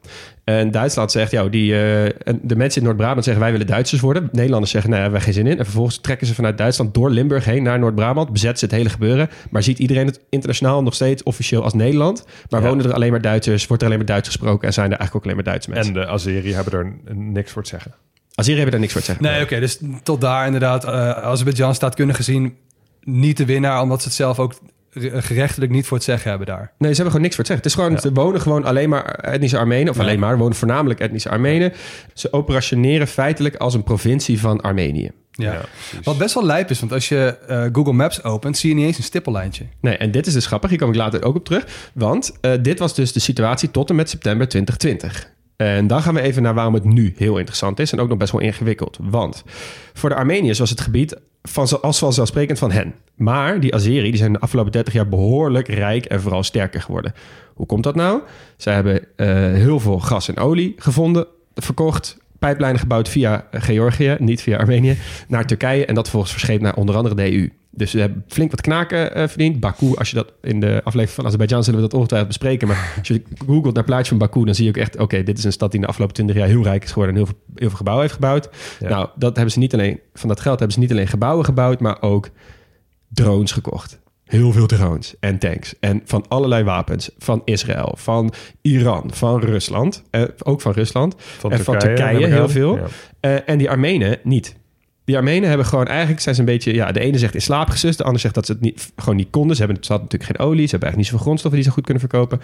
En Duitsland zegt, ja, die, eh, de mensen in Noord-Brabant zeggen, wij willen Duitsers worden. Nederlanders zeggen, nee, daar hebben wij geen zin in. En vervolgens trekken ze vanuit Duitsland door Limburg heen naar Noord-Brabant, bezetten ze het hele gebeuren. Maar ziet iedereen het internationaal nog steeds officieel als Nederland. Maar Ja. wonen er alleen maar Duitsers, wordt er alleen maar Duits gesproken en zijn er eigenlijk ook alleen maar Duitse mensen. En de Azeri hebben er niks voor te zeggen. Azeri hebben daar niks voor te zeggen. Nee, oké, dus tot daar inderdaad, eh Azerbeidzjan staatkundig gezien niet de winnaar, omdat ze het zelf ook re- gerechtelijk niet voor het zeggen hebben daar. Nee, ze hebben gewoon niks voor het zeggen. Het is gewoon, er wonen gewoon alleen maar etnische Armenen. Of Ja. alleen maar, wonen voornamelijk etnische Armenen. Ze operationeren feitelijk als een provincie van Armenië. Ja. Wat best wel lijp is, want als je eh, Google Maps opent, zie je niet eens een stippellijntje. Nee, en dit is dus grappig. Hier kom ik later ook op terug. Want eh, dit was dus de situatie tot en met september 2020. En dan gaan we even naar waarom het nu heel interessant is. En ook nog best wel ingewikkeld. Want voor de Armeniërs was het gebied van, als vanzelfsprekend van hen. Maar die Azeri die zijn de afgelopen 30 jaar behoorlijk rijk en vooral sterker geworden. Hoe komt dat nou? Zij hebben eh, heel veel gas en olie gevonden, verkocht, pijplijnen gebouwd via Georgië, niet via Armenië, naar Turkije. En dat vervolgens verscheept naar onder andere de EU. Dus ze hebben flink wat knaken eh, verdiend. Baku, als je dat in de aflevering van Azerbeidzjan zullen we dat ongetwijfeld bespreken. Maar als je googelt naar plaatje van Baku, dan zie je ook echt... oké, dit is een stad die in de afgelopen 20 jaar heel rijk is geworden... en heel veel, heel veel gebouwen heeft gebouwd. Ja. Nou, dat hebben ze niet alleen, van dat geld hebben ze niet alleen gebouwen gebouwd... maar ook drones gekocht. Heel veel drones en tanks. En van allerlei wapens. Van Israël, van Iran, van Rusland. Eh, ook van Rusland. Van en van Turkije neem ik heel veel. Ja. Eh, en die Armenen niet. Die Armenen hebben gewoon eigenlijk zijn ze een beetje, ja, de ene zegt in slaap gesust, de ander zegt dat ze het niet, gewoon niet konden. Ze hebben ze hadden natuurlijk geen olie, ze hebben eigenlijk niet zoveel grondstoffen die ze goed kunnen verkopen.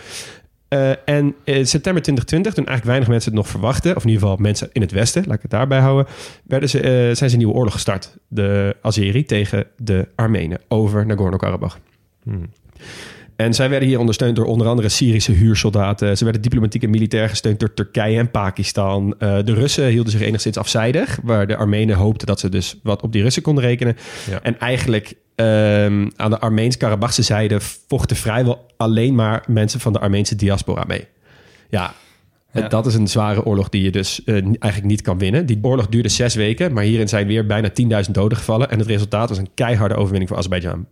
Eh, en in september 2020, toen eigenlijk weinig mensen het nog verwachten, of in ieder geval mensen in het Westen, laat ik het daarbij houden, werden ze, eh, zijn ze een nieuwe oorlog gestart. De Azeri tegen de Armenen over Nagorno-Karabakh. Hmm. En zij werden hier ondersteund door onder andere Syrische huursoldaten. Ze werden diplomatiek en militair gesteund door Turkije en Pakistan. Eh, de Russen hielden zich enigszins afzijdig, waar de Armenen hoopten dat ze dus wat op die Russen konden rekenen. Ja. En eigenlijk ehm, aan de Armeens-Karabachse zijde vochten vrijwel alleen maar mensen van de Armeense diaspora mee. Ja, Ja. dat is een zware oorlog die je dus eh, eigenlijk niet kan winnen. Die oorlog duurde zes weken, maar hierin zijn weer bijna 10.000 doden gevallen. En het resultaat was een keiharde overwinning voor Azerbeidzjan.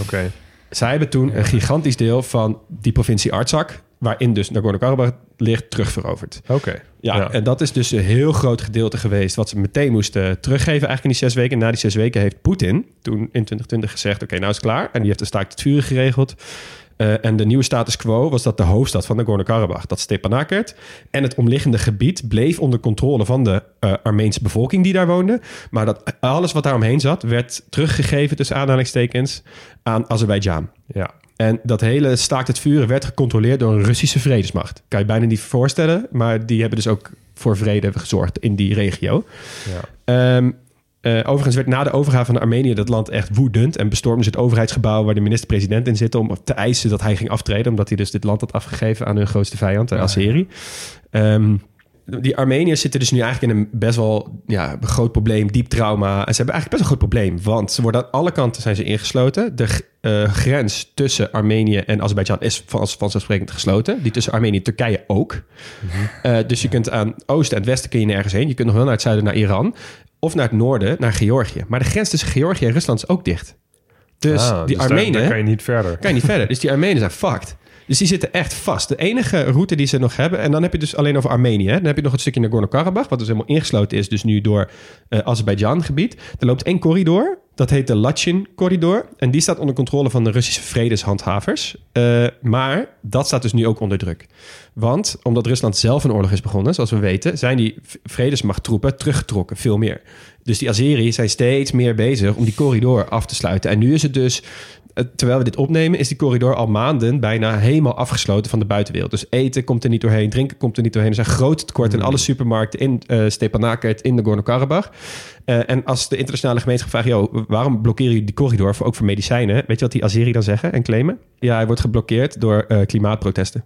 Oké. Zij hebben toen een gigantisch deel van die provincie Artsakh, waarin dus Nagorno-Karabakh ligt, terugveroverd. Oké. Ja, Ja. en dat is dus een heel groot gedeelte geweest wat ze meteen moesten teruggeven eigenlijk in die zes weken. Na die zes weken heeft Poetin toen in 2020 gezegd, oké, nou is het klaar. En die heeft de staakt het vuren geregeld. Eh, en de nieuwe status quo was dat de hoofdstad van Nagorno-Karabakh, dat Stepanakert, en het omliggende gebied bleef onder controle van de eh, Armeense bevolking die daar woonde. Maar dat alles wat daar omheen zat, werd teruggegeven tussen aanhalingstekens aan Azerbeidzjan. Ja. En dat hele staakt het vuren werd gecontroleerd door een Russische vredesmacht. Kan je bijna niet voorstellen, maar die hebben dus ook voor vrede gezorgd in die regio. Ja. Ehm, eh, overigens werd na de overgave van Armenië dat land echt woedend en bestormden ze het overheidsgebouw waar de minister-president in zit om te eisen dat hij ging aftreden, omdat hij dus dit land had afgegeven aan hun grootste vijand, de ja. Azeri. Ehm, die Armeniërs zitten dus nu eigenlijk in een best wel ja, groot probleem, diep trauma. En ze hebben eigenlijk best een groot probleem, want ze worden aan alle kanten zijn ze ingesloten. De eh, grens tussen Armenië en Azerbeidzjan is van, vanzelfsprekend gesloten. Die tussen Armenië en Turkije ook. Eh, dus je kunt aan oosten en het westen kun je nergens heen. Je kunt nog wel naar het zuiden, naar Iran. Of naar het noorden, naar Georgië. Maar de grens tussen Georgië en Rusland is ook dicht. Dus Ah, die Armenen Daar kan je niet verder. kan je niet verder. Dus die Armenen zijn fucked. Dus die zitten echt vast. De enige route die ze nog hebben... en dan heb je dus alleen over Armenië. Dan heb je nog het stukje Nagorno-Karabakh... wat dus helemaal ingesloten is, dus nu door eh Azerbeidzjan-gebied. Er loopt één corridor, dat heet de Lachin-corridor. En die staat onder controle van de Russische vredeshandhavers. Eh, maar dat staat dus nu ook onder druk. Want omdat Rusland zelf een oorlog is begonnen, zoals we weten... zijn die vredesmachttroepen teruggetrokken, veel meer. Dus die Azeri zijn steeds meer bezig om die corridor af te sluiten. En nu is het dus terwijl we dit opnemen, is die corridor al maanden bijna helemaal afgesloten van de buitenwereld. Dus eten komt er niet doorheen, drinken komt er niet doorheen. Er zijn grote tekorten in alle supermarkten in eh Stepanakert, in Nagorno-Karabakh. Eh, en als de internationale gemeenschap vraagt, joh, waarom blokkeren jullie die corridor, voor, ook voor medicijnen? Weet je wat die Azeri dan zeggen en claimen? Ja, hij wordt geblokkeerd door eh, klimaatprotesten.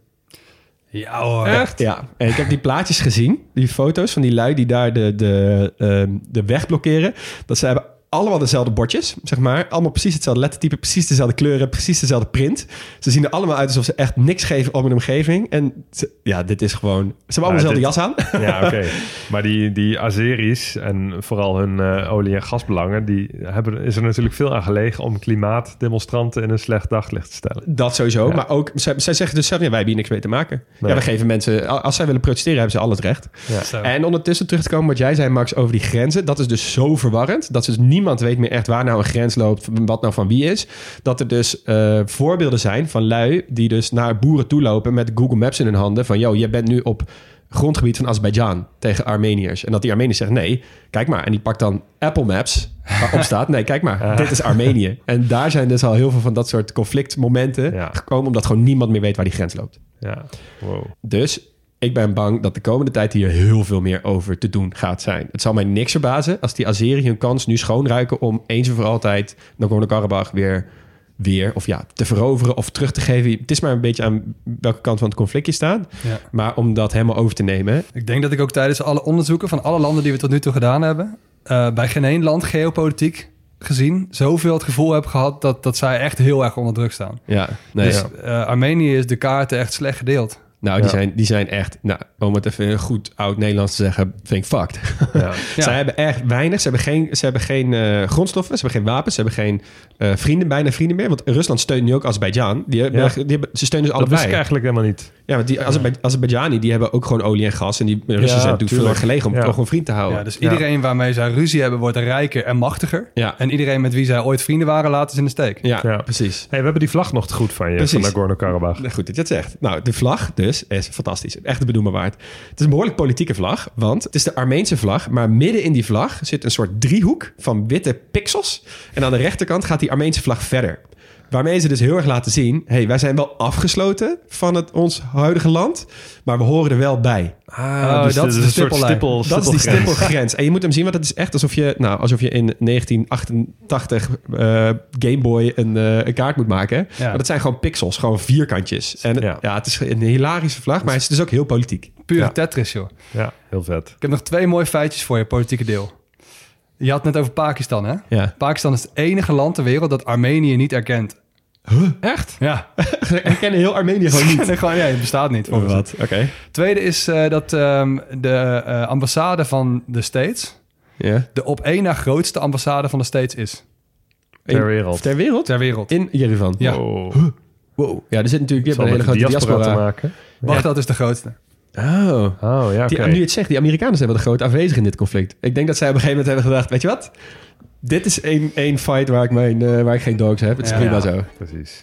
Ja hoor. Echt? Ja. En ik heb die plaatjes gezien, die foto's van die lui die daar de, de, ehm, de weg blokkeren. Dat ze hebben allemaal dezelfde bordjes, zeg maar. Allemaal precies hetzelfde lettertype, precies dezelfde kleuren, precies dezelfde print. Ze zien er allemaal uit alsof ze echt niks geven om hun omgeving. En ze- ja, dit is gewoon... Ze hebben allemaal Ja, dezelfde jas aan. Ja, oké. Maar die, die Azeris en vooral hun eh, olie- en gasbelangen... die hebben, is er natuurlijk veel aan gelegen... om klimaatdemonstranten in een slecht daglicht te stellen. Dat sowieso. Ja. Maar ook, zij, zij zeggen dus zelf, ja, wij hebben hier niks mee te maken. Nee. Ja, we geven mensen... Als zij willen protesteren, hebben ze al het recht. Ja. En ondertussen terug te komen wat jij zei, Max, over die grenzen. Dat is dus zo verwarrend. Dat dus niemand weet meer echt waar nou een grens loopt, wat nou van wie is. Dat er dus eh, voorbeelden zijn van lui die dus naar boeren toe lopen met Google Maps in hun handen. Van, yo, je bent nu op grondgebied van Azerbeidzjan tegen Armeniërs. En dat die Armeniërs zeggen, nee, kijk maar. En die pakt dan Apple Maps waarop staat... Nee, kijk maar, dit is Armenië. En daar zijn dus al heel veel van dat soort conflictmomenten Ja. gekomen... omdat gewoon niemand meer weet waar die grens loopt. Ja, wow. Dus ik ben bang dat de komende tijd hier heel veel meer over te doen gaat zijn. Het zal mij niks verbazen als die Azeri hun kans nu schoonruiken... om eens en voor altijd Nagorno-Karabakh weer, weer of ja, te veroveren of terug te geven. Het is maar een beetje aan welke kant van het conflict je staat. Ja. Maar om dat helemaal over te nemen... Ik denk dat ik ook tijdens alle onderzoeken van alle landen die we tot nu toe gedaan hebben, eh, bij geen één land geopolitiek gezien, zoveel het gevoel heb gehad dat, dat zij echt heel erg onder druk staan. Ja, nee, dus ja. eh, Armenië is de kaarten echt slecht gedeeld. Nou, die, zijn, die zijn echt, nou, om het even goed oud Nederlands te zeggen, vind ik fucked. Ja. Ja. Zij hebben echt weinig. Ze hebben geen, ze hebben geen eh, grondstoffen, ze hebben geen wapens, ze hebben geen eh, vrienden, bijna vrienden meer. Want Rusland steunt nu ook Azerbeidzjan. Die, hebben, die ze steunen dus Dat wist allebei. ik eigenlijk helemaal niet. Ja, want die Azerbe Azerbeidzjani, die hebben ook gewoon olie en gas. En die Russen Ja, zijn natuurlijk veel gelegen om Ja. het gewoon vriend te houden. Ja, dus iedereen waarmee zij ruzie hebben, wordt rijker en machtiger. Ja. En iedereen met wie zij ooit vrienden waren, laten ze in de steek. ja, Ja. precies. Hey, we hebben die vlag nog te goed van je, Precies. van Nagorno-Karabakh. Goed dat je het zegt. Nou, de vlag dus is fantastisch. Echt de waard. Het is een behoorlijk politieke vlag, want het is de Armeense vlag. Maar midden in die vlag zit een soort driehoek van witte pixels. En aan de rechterkant gaat die Armeense vlag verder. Waarmee ze dus heel erg laten zien... hey, wij zijn wel afgesloten van het, ons huidige land... maar we horen er wel bij. Oh, dus dat is de een soort stippellijn. stippel, Dat is die stippelgrens. En je moet hem zien, want het is echt alsof je, nou, alsof je in 1988 eh Game Boy een, eh, een kaart moet maken. Ja. Maar dat zijn gewoon pixels, gewoon vierkantjes. En ja. Ja. het is een hilarische vlag, maar het is dus ook heel politiek. Pure Ja. Tetris, joh. Ja, heel vet. Ik heb nog twee mooie feitjes voor je, politieke deel. Je had het net over Pakistan, hè? Ja. Pakistan is het enige land ter wereld dat Armenië niet erkent. Echt? Ja. Ik ken heel Armenië gewoon niet. Gewoon, ja, het bestaat niet. volgens Wat? Oké. Tweede is eh, dat ehm, de eh, ambassade van de States... De op één na grootste ambassade van de States is. Ter wereld. Ter wereld? Ter wereld. In Yerevan? Ja. Wow. Wow. Ja, er zit natuurlijk je hebt een hele de grote diaspora, diaspora. te maken. Baghdad is de grootste. Oh. Oh, ja, Die. Nu je het zegt, die Amerikanen zijn wel de grote aanwezig in dit conflict. Ik denk dat zij op een gegeven moment hebben gedacht, weet je wat? Dit is één, één fight waar ik, mijn, eh, waar ik geen dogs heb. Het is Ja. prima zo. Precies.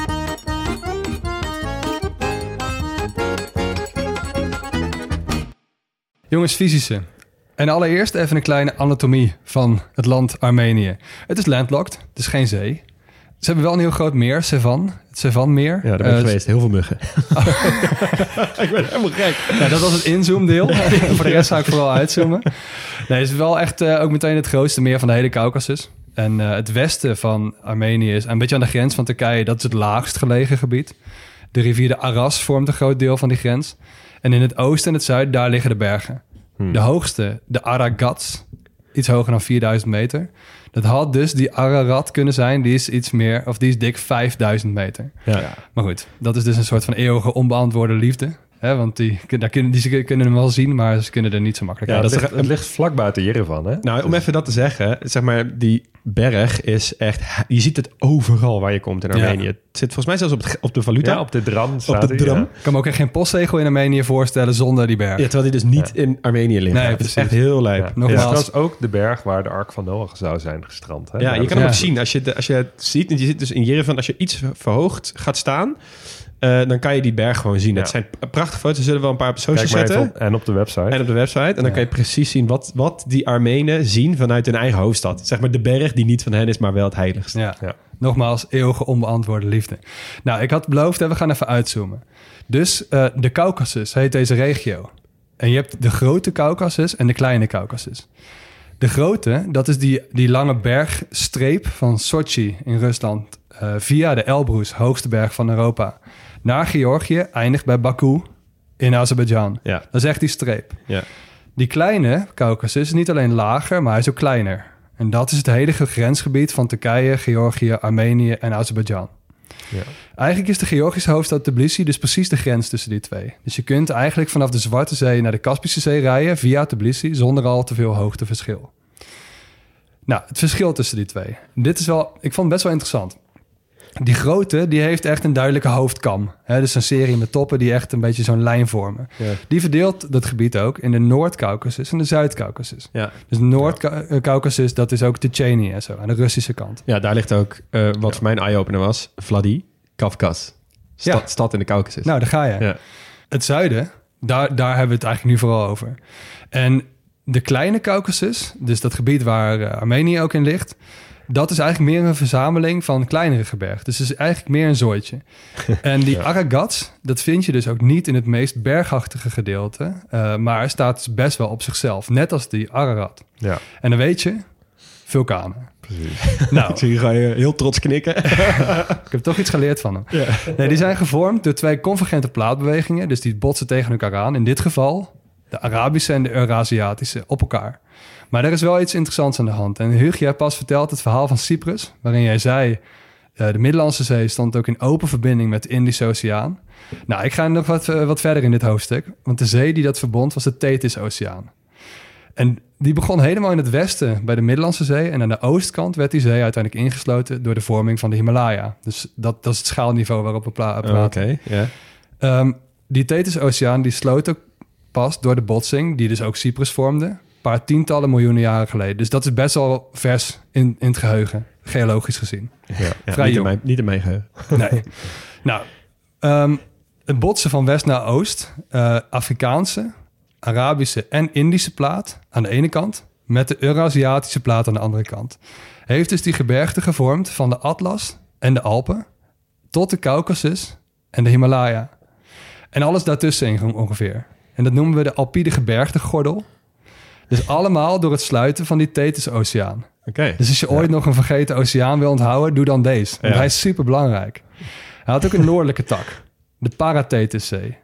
Jongens, fysische. En allereerst even een kleine anatomie van het land Armenië. Het is landlocked, het is geen zee. Ze hebben wel een heel groot meer, Sevan. Het Sevan-meer. Ja, daar ben ik Eh, geweest. Heel veel muggen. ik ben helemaal gek. Ja, dat was het inzoomdeel. Voor de rest zou ik vooral uitzoomen. Nee, het is wel echt eh, ook meteen het grootste meer van de hele Caucasus. En eh, het westen van Armenië is een beetje aan de grens van Turkije. Dat is het laagst gelegen gebied. De rivier de Aras vormt een groot deel van die grens. En in het oosten en het zuiden, daar liggen de bergen. Hmm. De hoogste, de Aragats, iets hoger dan 4000 meter. Dat had dus die Ararat kunnen zijn. Die is iets meer, of die is dik 5000 meter. Ja. Maar goed, dat is dus een soort van eeuwige onbeantwoorde liefde. Hè, want die, daar kunnen, die ze kunnen hem wel zien, maar ze kunnen er niet zo makkelijk Ja, uit. dat ligt, het ligt vlak buiten Jerevan, hè? Nou, om even dat te zeggen, zeg maar, die berg is echt... Je ziet het overal waar je komt in Ja. Armenië. Het zit volgens mij zelfs op, het, op de valuta. Ja, op de dram staat de dram. ja. Ik kan me ook echt geen postzegel in Armenië voorstellen zonder die berg. Ja, terwijl die dus niet in Armenië ligt. Nee, het is echt heel lijp. Ja. Nogmaals. Het is trouwens ook de berg waar de Ark van Noach zou zijn gestrand. Hè? Ja, je kan Ja. hem ook zien. Als je, de- als je het ziet, en je zit dus in Jerevan, als je iets verhoogd gaat staan, eh, dan kan je die berg gewoon zien. Ja. Het zijn prachtige foto's. We zullen wel een paar op even zetten. op, en op de website. En op de website. En dan Ja. kan je precies zien wat, wat die Armenen zien vanuit hun eigen hoofdstad. Zeg maar de berg die niet van hen is, maar wel het heiligste. Ja. Ja. Nogmaals, eeuwige onbeantwoorde liefde. Nou, ik had beloofd, hè, we gaan even uitzoomen. Dus eh, de Caucasus heet deze regio. En je hebt de grote Caucasus en de kleine Caucasus. De grote, dat is die, die lange bergstreep van Sochi in Rusland... eh, via de Elbrus, hoogste berg van Europa... naar Georgië, eindigt bij Baku in Azerbeidzjan. Ja. Dat is echt die streep. Ja. Die kleine Caucasus is niet alleen lager, maar hij is ook kleiner. En dat is het hele grensgebied van Turkije, Georgië, Armenië en Azerbeidzjan. Ja. Eigenlijk is de Georgische hoofdstad Tbilisi dus precies de grens tussen die twee. Dus je kunt eigenlijk vanaf de Zwarte Zee naar de Kaspische Zee rijden via Tbilisi zonder al te veel hoogteverschil. Nou, het verschil tussen die twee. Dit is wel, ik vond het best wel interessant. Die grote, die heeft echt een duidelijke hoofdkam. Hè, dus een serie met toppen die echt een beetje zo'n lijn vormen. Ja. Die verdeelt dat gebied ook in de Noord-Caucasus en de Zuid-Caucasus. Ja. Dus Noord-Caucasus, dat is ook Tsjetsjenië en zo, aan de Russische kant. ja, daar ligt ook eh, wat voor mij een eye-opener was. Vladi, Kafkas. Stad, Ja. stad in de Caucasus. Nou, daar ga je. Het zuiden, daar, daar hebben we het eigenlijk nu vooral over. En de kleine Caucasus, dus dat gebied waar eh, Armenië ook in ligt... dat is eigenlijk meer een verzameling van kleinere gebergten. Dus het is eigenlijk meer een zooitje. En die Aragats, dat vind je dus ook niet in het meest bergachtige gedeelte... eh, maar staat dus best wel op zichzelf, net als die Ararat. ja, En dan weet je, vulkanen. precies. Nou, zie je ga je heel trots knikken. ik heb toch iets geleerd van hem. Nee, die zijn gevormd door twee convergente plaatbewegingen. Dus die botsen tegen elkaar aan. In dit geval de Arabische en de Eurasiatische op elkaar. Maar er is wel iets interessants aan de hand. En Hugo, jij pas verteld het verhaal van Cyprus... waarin jij zei... eh, de Middellandse Zee stond ook in open verbinding met de Indische Oceaan. Nou, ik ga nog wat, eh, wat verder in dit hoofdstuk. Want de zee die dat verbond was de Tethys-oceaan. En die begon helemaal in het westen bij de Middellandse Zee. En aan de oostkant werd die zee uiteindelijk ingesloten door de vorming van de Himalaya. Dus dat, dat is het schaalniveau waarop we pla- Oh, praten. Oké. Ehm, die Tethys-oceaan die sloot ook pas door de botsing, die dus ook Cyprus vormde, paar tientallen miljoenen jaren geleden. Dus dat is best wel vers in, in het geheugen, geologisch gezien. Ja. Vrij niet, in mijn, niet in mijn geheugen. Nee. nou, ehm, het botsen van west naar oost, eh, Afrikaanse, Arabische en Indische plaat aan de ene kant, met de Eurasiatische plaat aan de andere kant, heeft dus die gebergte gevormd van de Atlas en de Alpen tot de Caucasus en de Himalaya. En alles daartussen ongeveer. En dat noemen we de Alpide gebergtegordel. Dus allemaal door het sluiten van die Tethys-oceaan. Oké. Dus als je ooit nog een vergeten oceaan wil onthouden, doe dan deze. Want Ja. hij is super belangrijk. Hij had ook een noordelijke tak, de Parathetuszee.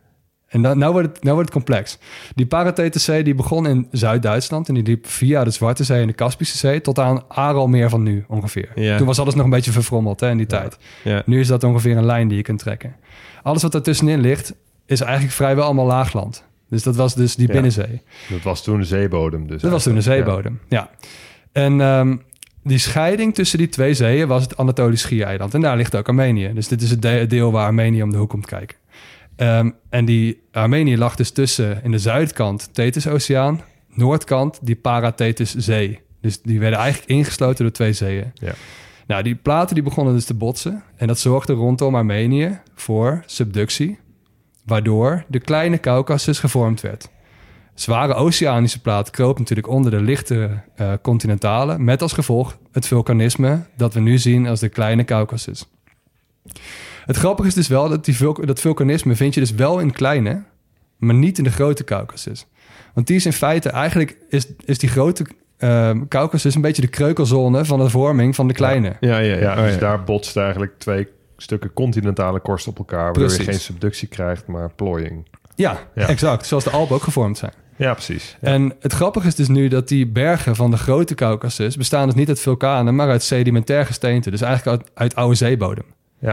En dan, nou, wordt het, nou wordt het complex. Die Parathetuszee die begon in Zuid-Duitsland en die liep via de Zwarte Zee en de Kaspische Zee tot aan Aralmeer van nu ongeveer. Ja. Toen was alles nog een beetje verfrommeld hè, in die tijd. Ja. Nu is dat ongeveer een lijn die je kunt trekken. Alles wat ertussenin ligt, is eigenlijk vrijwel allemaal laagland. Dus dat was dus die Ja. binnenzee. Dat was toen de zeebodem. Dus Dat was toen de zeebodem, ja. En ehm, die scheiding tussen die twee zeeën was het Anatolisch Schiereiland. En daar ligt ook Armenië. Dus dit is het de- deel waar Armenië om de hoek komt kijken. Ehm, en die Armenië lag dus tussen in de zuidkant Tethys-oceaan, noordkant die Parathetuszee. Dus die werden eigenlijk ingesloten door twee zeeën. Ja. Nou, die platen die begonnen dus te botsen. En dat zorgde rondom Armenië voor subductie, waardoor de kleine Caucasus gevormd werd. Zware oceanische plaat kroop natuurlijk onder de lichte eh, continentale, met als gevolg het vulkanisme dat we nu zien als de kleine Caucasus. Het grappige is dus wel dat die vul- dat vulkanisme vind je dus wel in kleine, maar niet in de grote Caucasus. Want die is in feite eigenlijk is, is die grote Caucasus een beetje de kreukelzone van de vorming van de kleine. Ja, ja, ja. Ja, Oh, dus ja. daar botsten eigenlijk twee stukken continentale korst op elkaar... waardoor je geen subductie krijgt, maar plooiing. Ja, Ja. exact. Zoals de Alpen ook gevormd zijn. Ja, precies. Ja. En het grappige is dus nu dat die bergen van de grote Caucasus bestaan dus niet uit vulkanen, maar uit sedimentair gesteente. Dus eigenlijk uit, uit oude zeebodem. Ja.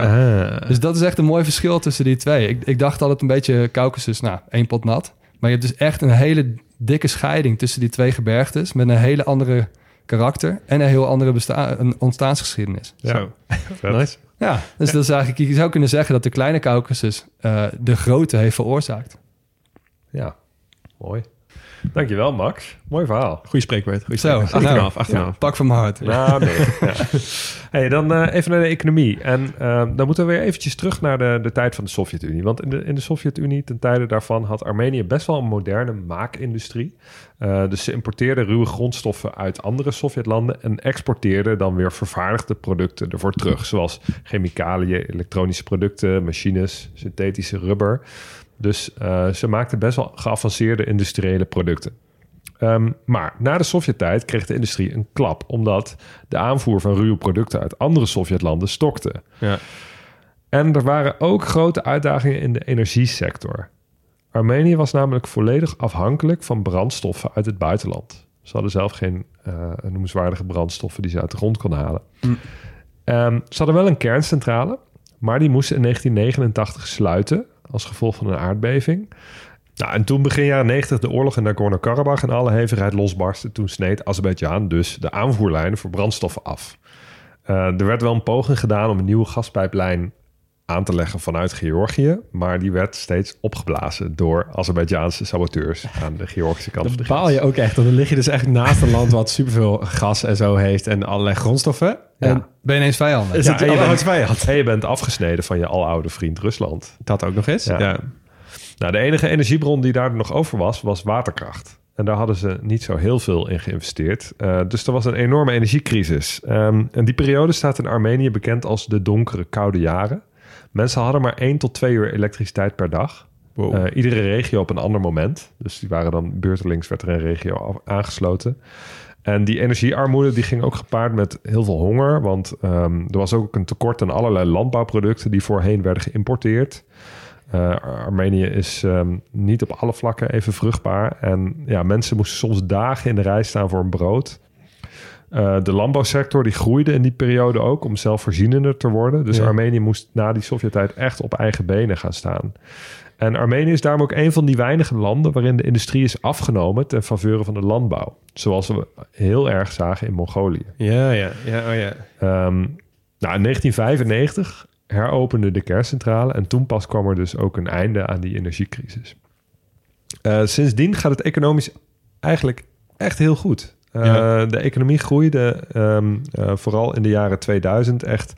Ah. Dus dat is echt een mooi verschil tussen die twee. Ik, ik dacht altijd een beetje Caucasus, nou, één pot nat. Maar je hebt dus echt een hele dikke scheiding tussen die twee gebergtes... met een hele andere karakter en een heel andere besta- een ontstaansgeschiedenis. Ja. Zo. Nice. Ja, dus dat is eigenlijk, je zou kunnen zeggen dat de kleine Caucasus eh, de grote heeft veroorzaakt. Ja, mooi. Dankjewel, Max. Mooi verhaal. Goeie spreekwoord. Goeie Zo, nou, 8,5. 8,5. Pak van mijn hart. Ja, nee. ja. Hey, dan eh, even naar de economie. En eh, dan moeten we weer eventjes terug naar de, de tijd van de Sovjet-Unie. Want in de, in de Sovjet-Unie, ten tijde daarvan, had Armenië best wel een moderne maakindustrie. Eh, dus ze importeerden ruwe grondstoffen uit andere Sovjetlanden en exporteerden dan weer vervaardigde producten ervoor terug. Zoals chemicaliën, elektronische producten, machines, synthetische rubber. Dus eh, ze maakten best wel geavanceerde industriële producten. Ehm, maar na de Sovjet-tijd kreeg de industrie een klap, omdat de aanvoer van ruwe producten uit andere Sovjetlanden stokte. Ja. En er waren ook grote uitdagingen in de energiesector. Armenië was namelijk volledig afhankelijk van brandstoffen uit het buitenland. Ze hadden zelf geen eh, noemenswaardige brandstoffen die ze uit de grond konden halen. Ehm, ze hadden wel een kerncentrale, maar die moest in 1989 sluiten als gevolg van een aardbeving. Nou, en toen begin jaren 90 de oorlog in Nagorno-Karabakh en alle hevigheid losbarstte. Toen sneed Azerbeidzjan dus de aanvoerlijnen voor brandstoffen af. Eh, er werd wel een poging gedaan om een nieuwe gaspijplijn aan te leggen vanuit Georgië, maar die werd steeds opgeblazen door Azerbeidzjaanse saboteurs aan de Georgische kant de bepaal je ook echt. Want dan lig je dus echt naast een land wat superveel gas en zo heeft en allerlei grondstoffen. En Ja. Ben je ineens vijanden? is Ja, het je allemaal bent- vijand. En je bent afgesneden van je aloude vriend Rusland. Dat ook nog eens. Ja. Ja. Nou, de enige energiebron die daar nog over was, was waterkracht. En daar hadden ze niet zo heel veel in geïnvesteerd. Eh, dus er was een enorme energiecrisis. Ehm, en die periode staat in Armenië bekend als de donkere koude jaren. Mensen hadden maar 1 tot 2 uur elektriciteit per dag. Wow. Eh, iedere regio op een ander moment. Dus die waren dan beurtelings werd er een regio af- aangesloten. En die energiearmoede die ging ook gepaard met heel veel honger. Want ehm, er was ook een tekort aan allerlei landbouwproducten die voorheen werden geïmporteerd. Eh, Ar- Armenië is ehm, niet op alle vlakken even vruchtbaar. En ja, mensen moesten soms dagen in de rij staan voor een brood. Eh, de landbouwsector die groeide in die periode ook om zelfvoorzienender te worden. Dus Ja. Armenië moest na die Sovjet-tijd echt op eigen benen gaan staan. En Armenië is daarom ook een van die weinige landen waarin de industrie is afgenomen ten faveur van de landbouw. Zoals we heel erg zagen in Mongolië. Ja, ja, ja, oh ja. Ehm, nou, in 1995 heropende de kerncentrale en toen pas kwam er dus ook een einde aan die energiecrisis. Eh, sindsdien gaat het economisch eigenlijk echt heel goed. Eh, Ja. De economie groeide ehm, eh, vooral in de jaren 2000 echt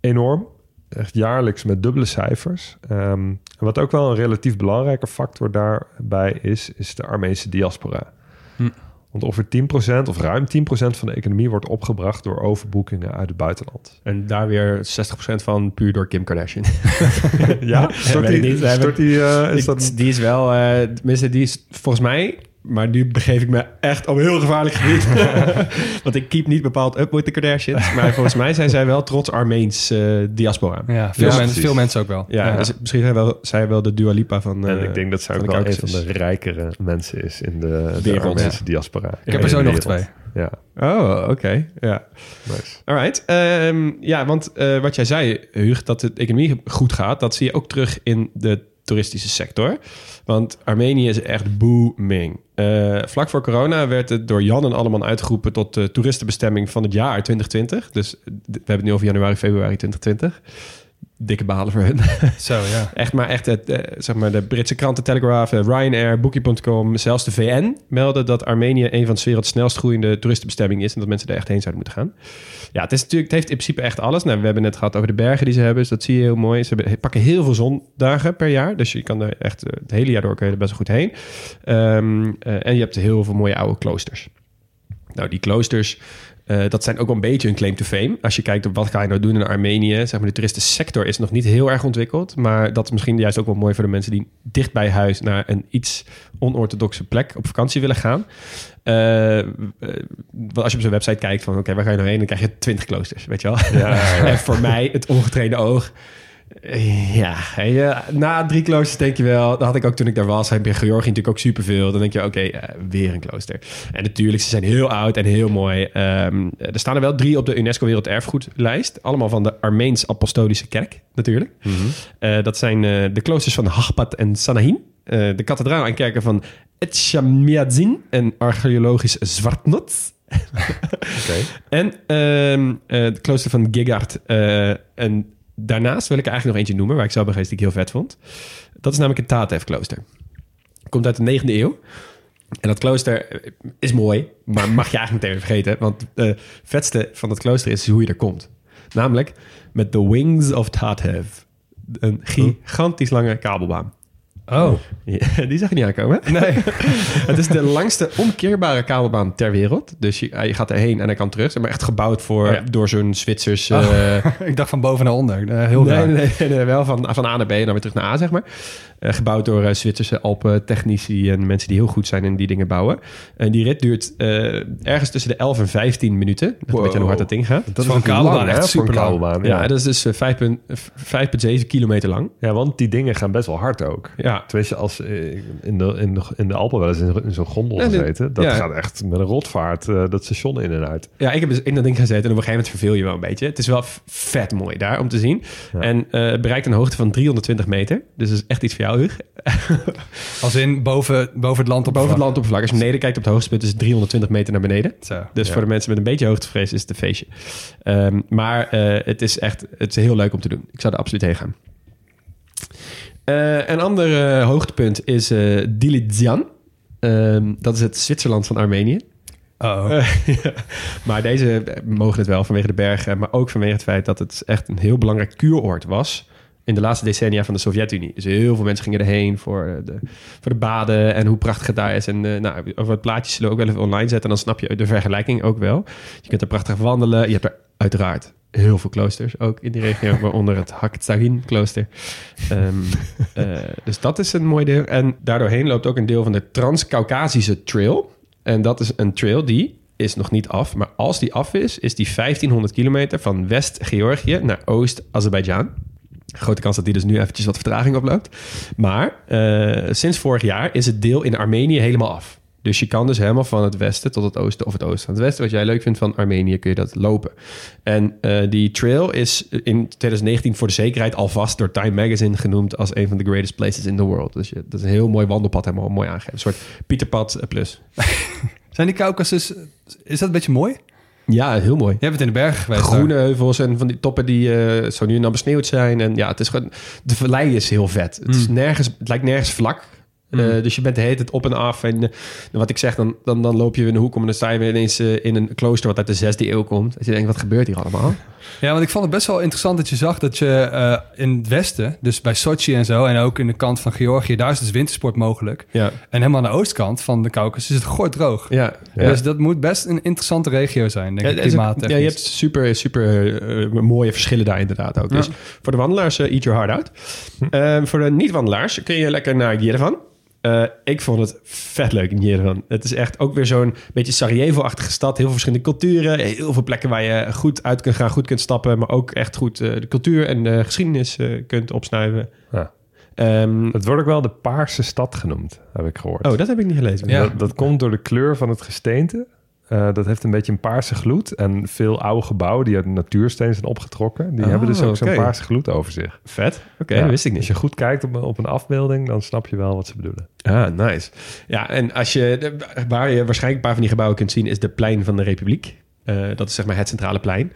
enorm. Echt jaarlijks met dubbele cijfers. Ehm, en wat ook wel een relatief belangrijke factor daarbij is, is de Armeense diaspora. Hm. Want ongeveer 10% of ruim 10% van de economie wordt opgebracht door overboekingen uit het buitenland. En daar weer 60% van puur door Kim Kardashian. Ja, stort die, stort eh, is dat... Die is wel, tenminste, die is volgens mij, maar nu begeef ik me echt op een heel gevaarlijk gebied. Want ik keep niet bepaald up with the Kardashians. Maar volgens mij zijn zij wel trots Armeens eh, diaspora. Ja, Ja, veel, Ja, mensen, veel mensen ook wel. dus misschien zijn wel, zij wel de Dua Lipa van En eh, ik denk dat zij ook de wel een van de rijkere mensen is in de, de Wereld. Armeense diaspora. Ik heb er zo nog twee. Ja, Oh, oké. Ja. nice. Alright. Ehm, ja, want eh, wat jij zei, Huug, dat de economie goed gaat, dat zie je ook terug in de toeristische sector. Want Armenië is echt booming. Eh, vlak voor corona werd het door Jan en Alleman uitgeroepen tot de toeristenbestemming van het jaar 2020. Dus we hebben het nu over januari, februari 2020. Dikke balen voor hun. Zo, ja. Echt maar echt, het, eh, zeg maar de Britse kranten Telegraph, eh, Ryanair, Booking.com, zelfs de VN melden dat Armenië een van de werelds snelst groeiende toeristenbestemmingen is en dat mensen er echt heen zouden moeten gaan. Ja, het, is natuurlijk, het heeft in principe echt alles. Nou, we hebben het gehad over de bergen die ze hebben, dus dat zie je heel mooi. Ze hebben, pakken heel veel zondagen per jaar, dus je kan er echt eh, het hele jaar door kun je er best wel goed heen. Ehm, eh, en je hebt heel veel mooie oude kloosters. Nou, die kloosters, eh, dat zijn ook wel een beetje een claim to fame. Als je kijkt op wat ga je nou doen in Armenië. Zeg maar, de toeristensector is nog niet heel erg ontwikkeld. Maar dat is misschien juist ook wel mooi voor de mensen die dicht bij huis naar een iets onorthodoxe plek op vakantie willen gaan. Eh, eh, want als je op zo'n website kijkt van oké, waar ga je nou heen? Dan krijg je 20 kloosters, weet je wel. Ja, ja, ja. en voor mij, het ongetrainde oog, Ja, na drie kloosters denk je wel... Dat had ik ook toen ik daar was. Heb je Georgië natuurlijk ook superveel. Dan denk je, oké, eh, weer een klooster. En natuurlijk, ze zijn heel oud en heel mooi. Ehm, er staan er wel drie op de UNESCO Werelderfgoedlijst. Allemaal van de Armeens-Apostolische Kerk, natuurlijk. Eh, dat zijn eh, de kloosters van Hagpat en Sanahin. De kathedraal en kerken van Etchamiadzin en archeologisch Zwartnot. En ehm, het klooster van Gigart. eh, en daarnaast wil ik er eigenlijk nog eentje noemen... waar ik zelf geweest die ik heel vet vond. Dat is namelijk het Tatev-klooster. Komt uit de 9e eeuw. En dat klooster eh, is mooi, maar mag je eigenlijk meteen vergeten. Want het vetste van het klooster is hoe je er komt. Namelijk met de Wings of Tatev. Een gigantisch lange kabelbaan. Oh, Ja, die zag je niet aankomen. nee. Het is de langste omkeerbare kabelbaan ter wereld. Dus je, je gaat erheen en hij kan terug. Maar echt gebouwd voor, Oh ja. door zo'n Zwitsers... Oh. ik dacht van boven naar onder. Eh, heel nee, nee, nee, nee, wel van, van A naar B en dan weer terug naar A, zeg maar. Eh, gebouwd door eh, Zwitserse Alpen-technici en mensen die heel goed zijn in die dingen bouwen. En die rit duurt eh, ergens tussen de 11 en 15 minuten. Dat Wow. aan hoe hard dat ding gaat. Dat voor een kabelbaan echt superlang. kabelbaan. Ja, Ja, dat is dus eh, 5 punt- eh, 5,7 kilometer lang. ja, want die dingen gaan best wel hard ook. Ja, Tenminste, als in de, in de, in de Alpen wel eens in, in zo'n gondel Ja, gezeten. Dat ja. gaat echt met een rotvaart dat station in en uit. Ja, ik heb dus in dat ding gezeten en op een gegeven moment verveel je wel een beetje. Het is wel vet mooi daar om te zien. En het bereikt een hoogte van 320 meter. Dus dat is echt iets voor jou, Als in boven, boven het land op Boven het landoppervlak. Als je beneden kijkt op het hoogste punt is het 320 meter naar beneden. Zo. Dus Ja. voor de mensen met een beetje hoogtevrees is het een feestje. Ehm, maar eh, het is echt het is heel leuk om te doen. Ik zou er absoluut heen gaan. Eh, een ander eh, hoogtepunt is eh Dilidzian. Ehm, dat is het Zwitserland van Armenië. Oh. Ja. Maar deze mogen het wel vanwege de bergen, maar ook vanwege het feit dat het echt een heel belangrijk kuuroord was in de laatste decennia van de Sovjet-Unie. Dus heel veel mensen gingen erheen voor eh, de, voor de baden en hoe prachtig het daar is. En eh, nou, over het plaatje zullen we ook wel even online zetten. En dan snap je de vergelijking ook wel. Je kunt er prachtig wandelen. Je hebt er uiteraard heel veel kloosters, ook in die regio, waaronder het Haktsarin klooster. Ehm, eh, dus dat is een mooi deel. En daardoorheen loopt ook een deel van de Trans-Caucasische Trail. En dat is een trail die is nog niet af. Maar als die af is, is die 1500 kilometer van West-Georgië naar Oost-Azerbeidzjan. Grote kans dat die dus nu eventjes wat vertraging oploopt. Maar eh, sinds vorig jaar is het deel in Armenië helemaal af. Dus je kan dus helemaal van het westen tot het oosten of het oosten van het westen, wat jij leuk vindt van Armenië, kun je dat lopen. En eh, die trail is in 2019 voor de zekerheid alvast door Time Magazine genoemd als een van de greatest places in the world. Dus je, dat is een heel mooi wandelpad, helemaal mooi aangegeven. Een soort Pieterpad eh, plus. Zijn die Caucasus... Is dat een beetje mooi? Ja, heel mooi. Jij bent in de bergen geweest. Groene daar. heuvels en van die toppen die eh, zo nu en dan besneeuwd zijn. En ja, het is gewoon... De vallei is heel vet. Het, is Mm. nergens, het lijkt nergens vlak. Mm. Eh, dus je bent de hele tijd op en af. En eh, wat ik zeg, dan, dan, dan loop je in de hoek om en dan sta je weer ineens eh, in een klooster wat uit de zesde eeuw komt. Dat je denkt, wat gebeurt hier allemaal? Ja, want ik vond het best wel interessant dat je zag dat je in het westen, dus bij Sochi en zo, en ook in de kant van Georgië, daar is dus wintersport mogelijk. Ja, En helemaal aan de oostkant van de Caucasus is het gooit droog. ja. Ja. Dus dat moet best een interessante regio zijn, denk Ja, ik, het klimaattechnisch. ja, je hebt super, super mooie verschillen daar inderdaad ook. Dus voor de wandelaars, eat your heart out. Eh, voor de niet-wandelaars kun je lekker naar Yerevan. Eh, ik vond het vet leuk in Yerevan. Het is echt ook weer zo'n beetje Sarajevo-achtige stad. Heel veel verschillende culturen. Heel veel plekken waar je goed uit kunt gaan, goed kunt stappen. Maar ook echt goed eh, de cultuur en de geschiedenis eh, kunt opsnuiven. Ja. Ehm, Het wordt ook wel de Paarse stad genoemd, heb ik gehoord. oh, dat heb ik niet gelezen. Ja. Dat, dat komt door de kleur van het gesteente. Eh, dat heeft een beetje een paarse gloed. En veel oude gebouwen die uit natuursteen zijn opgetrokken... die Oh, hebben dus ook zo'n paarse gloed over zich. Vet. Oké, Ja, dat wist ik niet. Als je goed kijkt op, een- op een afbeelding... dan snap je wel wat ze bedoelen. Ah, nice. Ja, en als je, waar je waarschijnlijk een paar van die gebouwen kunt zien, is de plein van de Republiek. Eh, dat is zeg maar het centrale plein.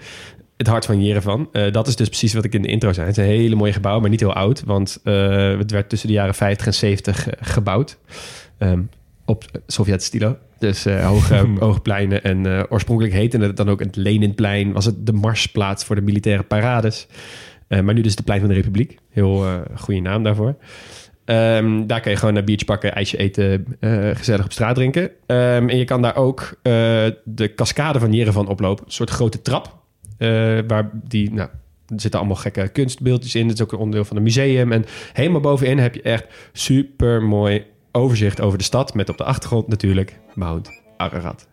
Het hart van Jerevan. Eh dat is dus precies wat ik in de intro zei. Het is een hele mooie gebouw, maar niet heel oud. Want het werd tussen de jaren 50 en 70 eh, gebouwd. Ehm, op Sovjet-stilo. Dus eh, hoge, pleinen. En eh, oorspronkelijk heette het dan ook het Leninplein. Was het de marsplaats voor de militaire parades. Eh, maar nu dus de plein van de Republiek. Heel goede naam daarvoor. Ehm, daar kan je gewoon een biertje pakken, ijsje eten, gezellig op straat drinken. Ehm, en je kan daar ook de cascade van Jerevan oplopen. Een soort grote trap. waar die, nou, er zitten allemaal gekke kunstbeeldjes in. Het is ook een onderdeel van een museum. En helemaal bovenin heb je echt super mooi overzicht over de stad. Met op de achtergrond natuurlijk Mount Ararat.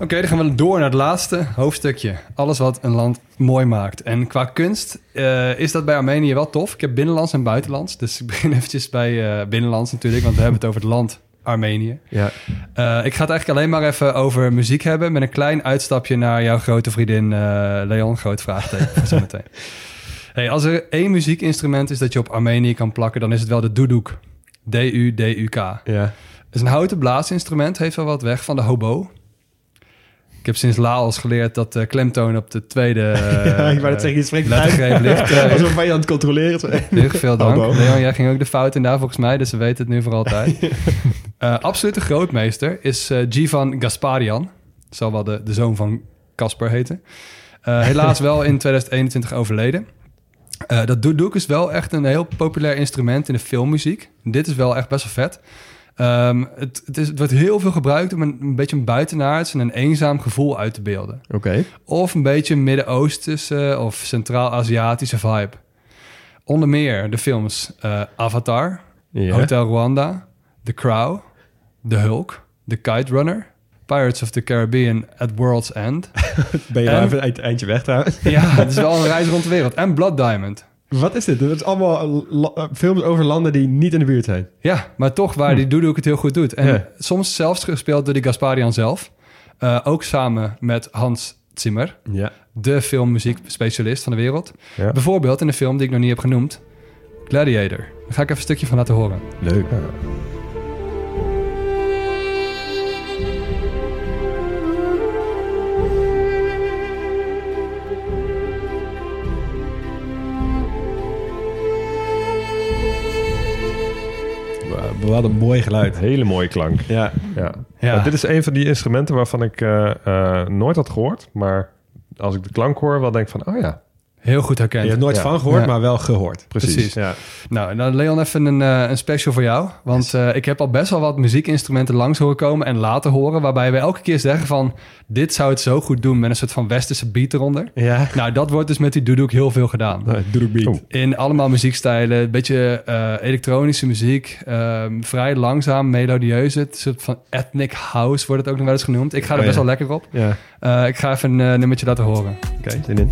Oké, dan gaan we door naar het laatste hoofdstukje. Alles wat een land mooi maakt. En qua kunst eh, is dat bij Armenië wel tof. Ik heb binnenlands en buitenlands. Dus ik begin eventjes bij eh, binnenlands natuurlijk, want we hebben het over het land Armenië. Ja. Eh, ik ga het eigenlijk alleen maar even over muziek hebben... met een klein uitstapje naar jouw grote vriendin Leon. Groot vraagteken voor zometeen. Hey, als er één muziekinstrument is dat je op Armenië kan plakken... dan is het wel de duduk. D-U-D-U-K. Ja. Het is een houten blaasinstrument, heeft wel wat weg van de hobo. Ik heb sinds Laos geleerd dat de klemtoon op de tweede ja, ik wou net zeggen, je spreekt lettergreep ligt. eh, Alsof wij je aan het controleren. Heel veel dank. Hobo. Leon, jij ging ook de fout in daar volgens mij, dus we weten het nu voor altijd. Eh absolute grootmeester is eh Jivan Gasparian. Zal wel de, de zoon van Casper heten. Eh, helaas wel in 2021 overleden. Eh, dat duduk is wel echt een heel populair instrument in de filmmuziek. Dit is wel echt best wel vet. Ehm, het, het, is, het wordt heel veel gebruikt om een, een beetje een buitenaards en een eenzaam gevoel uit te beelden. Oké. Of een beetje een Midden-Oosterse of Centraal-Aziatische vibe. Onder meer de films eh, Avatar. Hotel Rwanda, The Crow, The Hulk, The Kite Runner, Pirates of the Caribbean at World's End. Ben je En- nou even het eindje weg trouwens? ja, het is wel een reis rond de wereld. En Blood Diamond. Wat is dit? Dat is allemaal eh, eh, films over landen die niet in de buurt zijn. Ja, maar toch waar die Duduk het heel goed doet. En Ja. soms zelfs gespeeld door die Gasparian zelf. Eh, ook samen met Hans Zimmer, Ja. de filmmuziekspecialist van de wereld. Ja. Bijvoorbeeld in een film die ik nog niet heb genoemd, Gladiator. Daar ga ik even een stukje van laten horen. Leuk. Hadden een mooi geluid. Hele mooie klank. Ja. Ja. Ja. Maar dit is een van die instrumenten waarvan ik eh, eh, nooit had gehoord. Maar als ik de klank hoor, wel denk ik van, oh ja, Heel goed herkend. Je hebt nooit Ja. van gehoord, Ja. maar wel gehoord. precies. Precies. Ja. Nou, dan Leon, even een, eh, een special voor jou. Want eh, ik heb al best wel wat muziekinstrumenten langs horen komen en laten horen. Waarbij we elke keer zeggen van... dit zou het zo goed doen met een soort van westerse beat eronder. Ja. Nou, dat wordt dus met die duduk heel veel gedaan. Doe de beat. Oh. In allemaal muziekstijlen. Een beetje eh, elektronische muziek. ehm, vrij langzaam, melodieus. Het soort van ethnic house wordt het ook nog wel eens genoemd. Ik ga er Oh, best ja. wel lekker op. Ja. Eh, ik ga even een nummertje laten horen. Oké, zin in.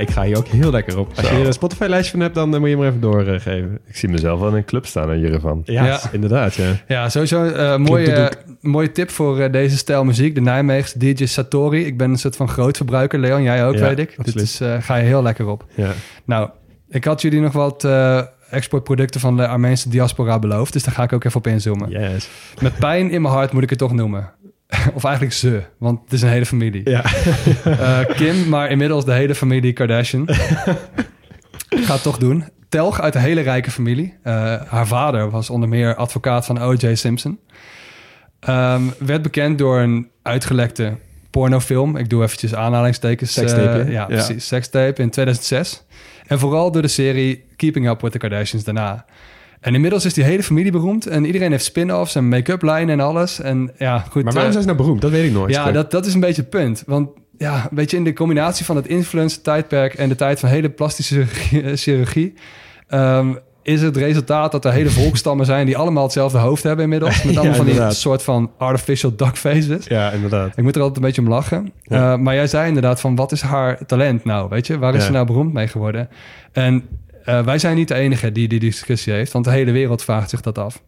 Ik ga hier ook heel lekker op. Als Zo. je er een Spotify-lijstje van hebt, dan eh, moet je hem even doorgeven. Ik zie mezelf wel in een club staan hiervan. ja, Ja. inderdaad, ja. Ja, sowieso een uh, mooie, Doek, mooie tip voor eh, deze stijl muziek. De Nijmeegse DJ Satori. Ik ben een soort van groot verbruiker. Leon, jij ook, Ja, weet ik. absoluut. Dit is, eh, ga je heel lekker op. ja. Nou, ik had jullie nog wat eh, exportproducten van de Armeense diaspora beloofd. Dus daar ga ik ook even op inzoomen. Yes. Met pijn in mijn hart moet ik het toch noemen. of eigenlijk ze, want het is een hele familie. Ja. Eh, Kim, maar inmiddels de hele familie Kardashian. ik ga het toch doen. Telg uit een hele rijke familie. Eh, haar vader was onder meer advocaat van O.J. Simpson. Ehm, werd bekend door een uitgelekte pornofilm. Ik doe eventjes aanhalingstekens. Eh, hè? ja, Ja. precies. Sekstape in 2006. En vooral door de serie Keeping Up with the Kardashians daarna. En inmiddels is die hele familie beroemd. En iedereen heeft spin-offs en make-up lijnen en alles. En ja, goed. Maar waarom eh, zijn ze nou beroemd? Dat weet ik nooit. ja, dat, dat is een beetje het punt. Want ja, een beetje in de combinatie van het influencer-tijdperk en de tijd van hele plastische chirurgie, ehm, is het resultaat dat er hele volkstammen zijn die allemaal hetzelfde hoofd hebben inmiddels. Met Ja, allemaal van die soort van artificial duck faces. Ja, inderdaad. Ik moet er altijd een beetje om lachen. Ja. Eh, maar jij zei inderdaad van, wat is haar talent nou? Weet je, waar is Ja. ze nou beroemd mee geworden? En eh, wij zijn niet de enige die die discussie heeft, want de hele wereld vraagt zich dat af.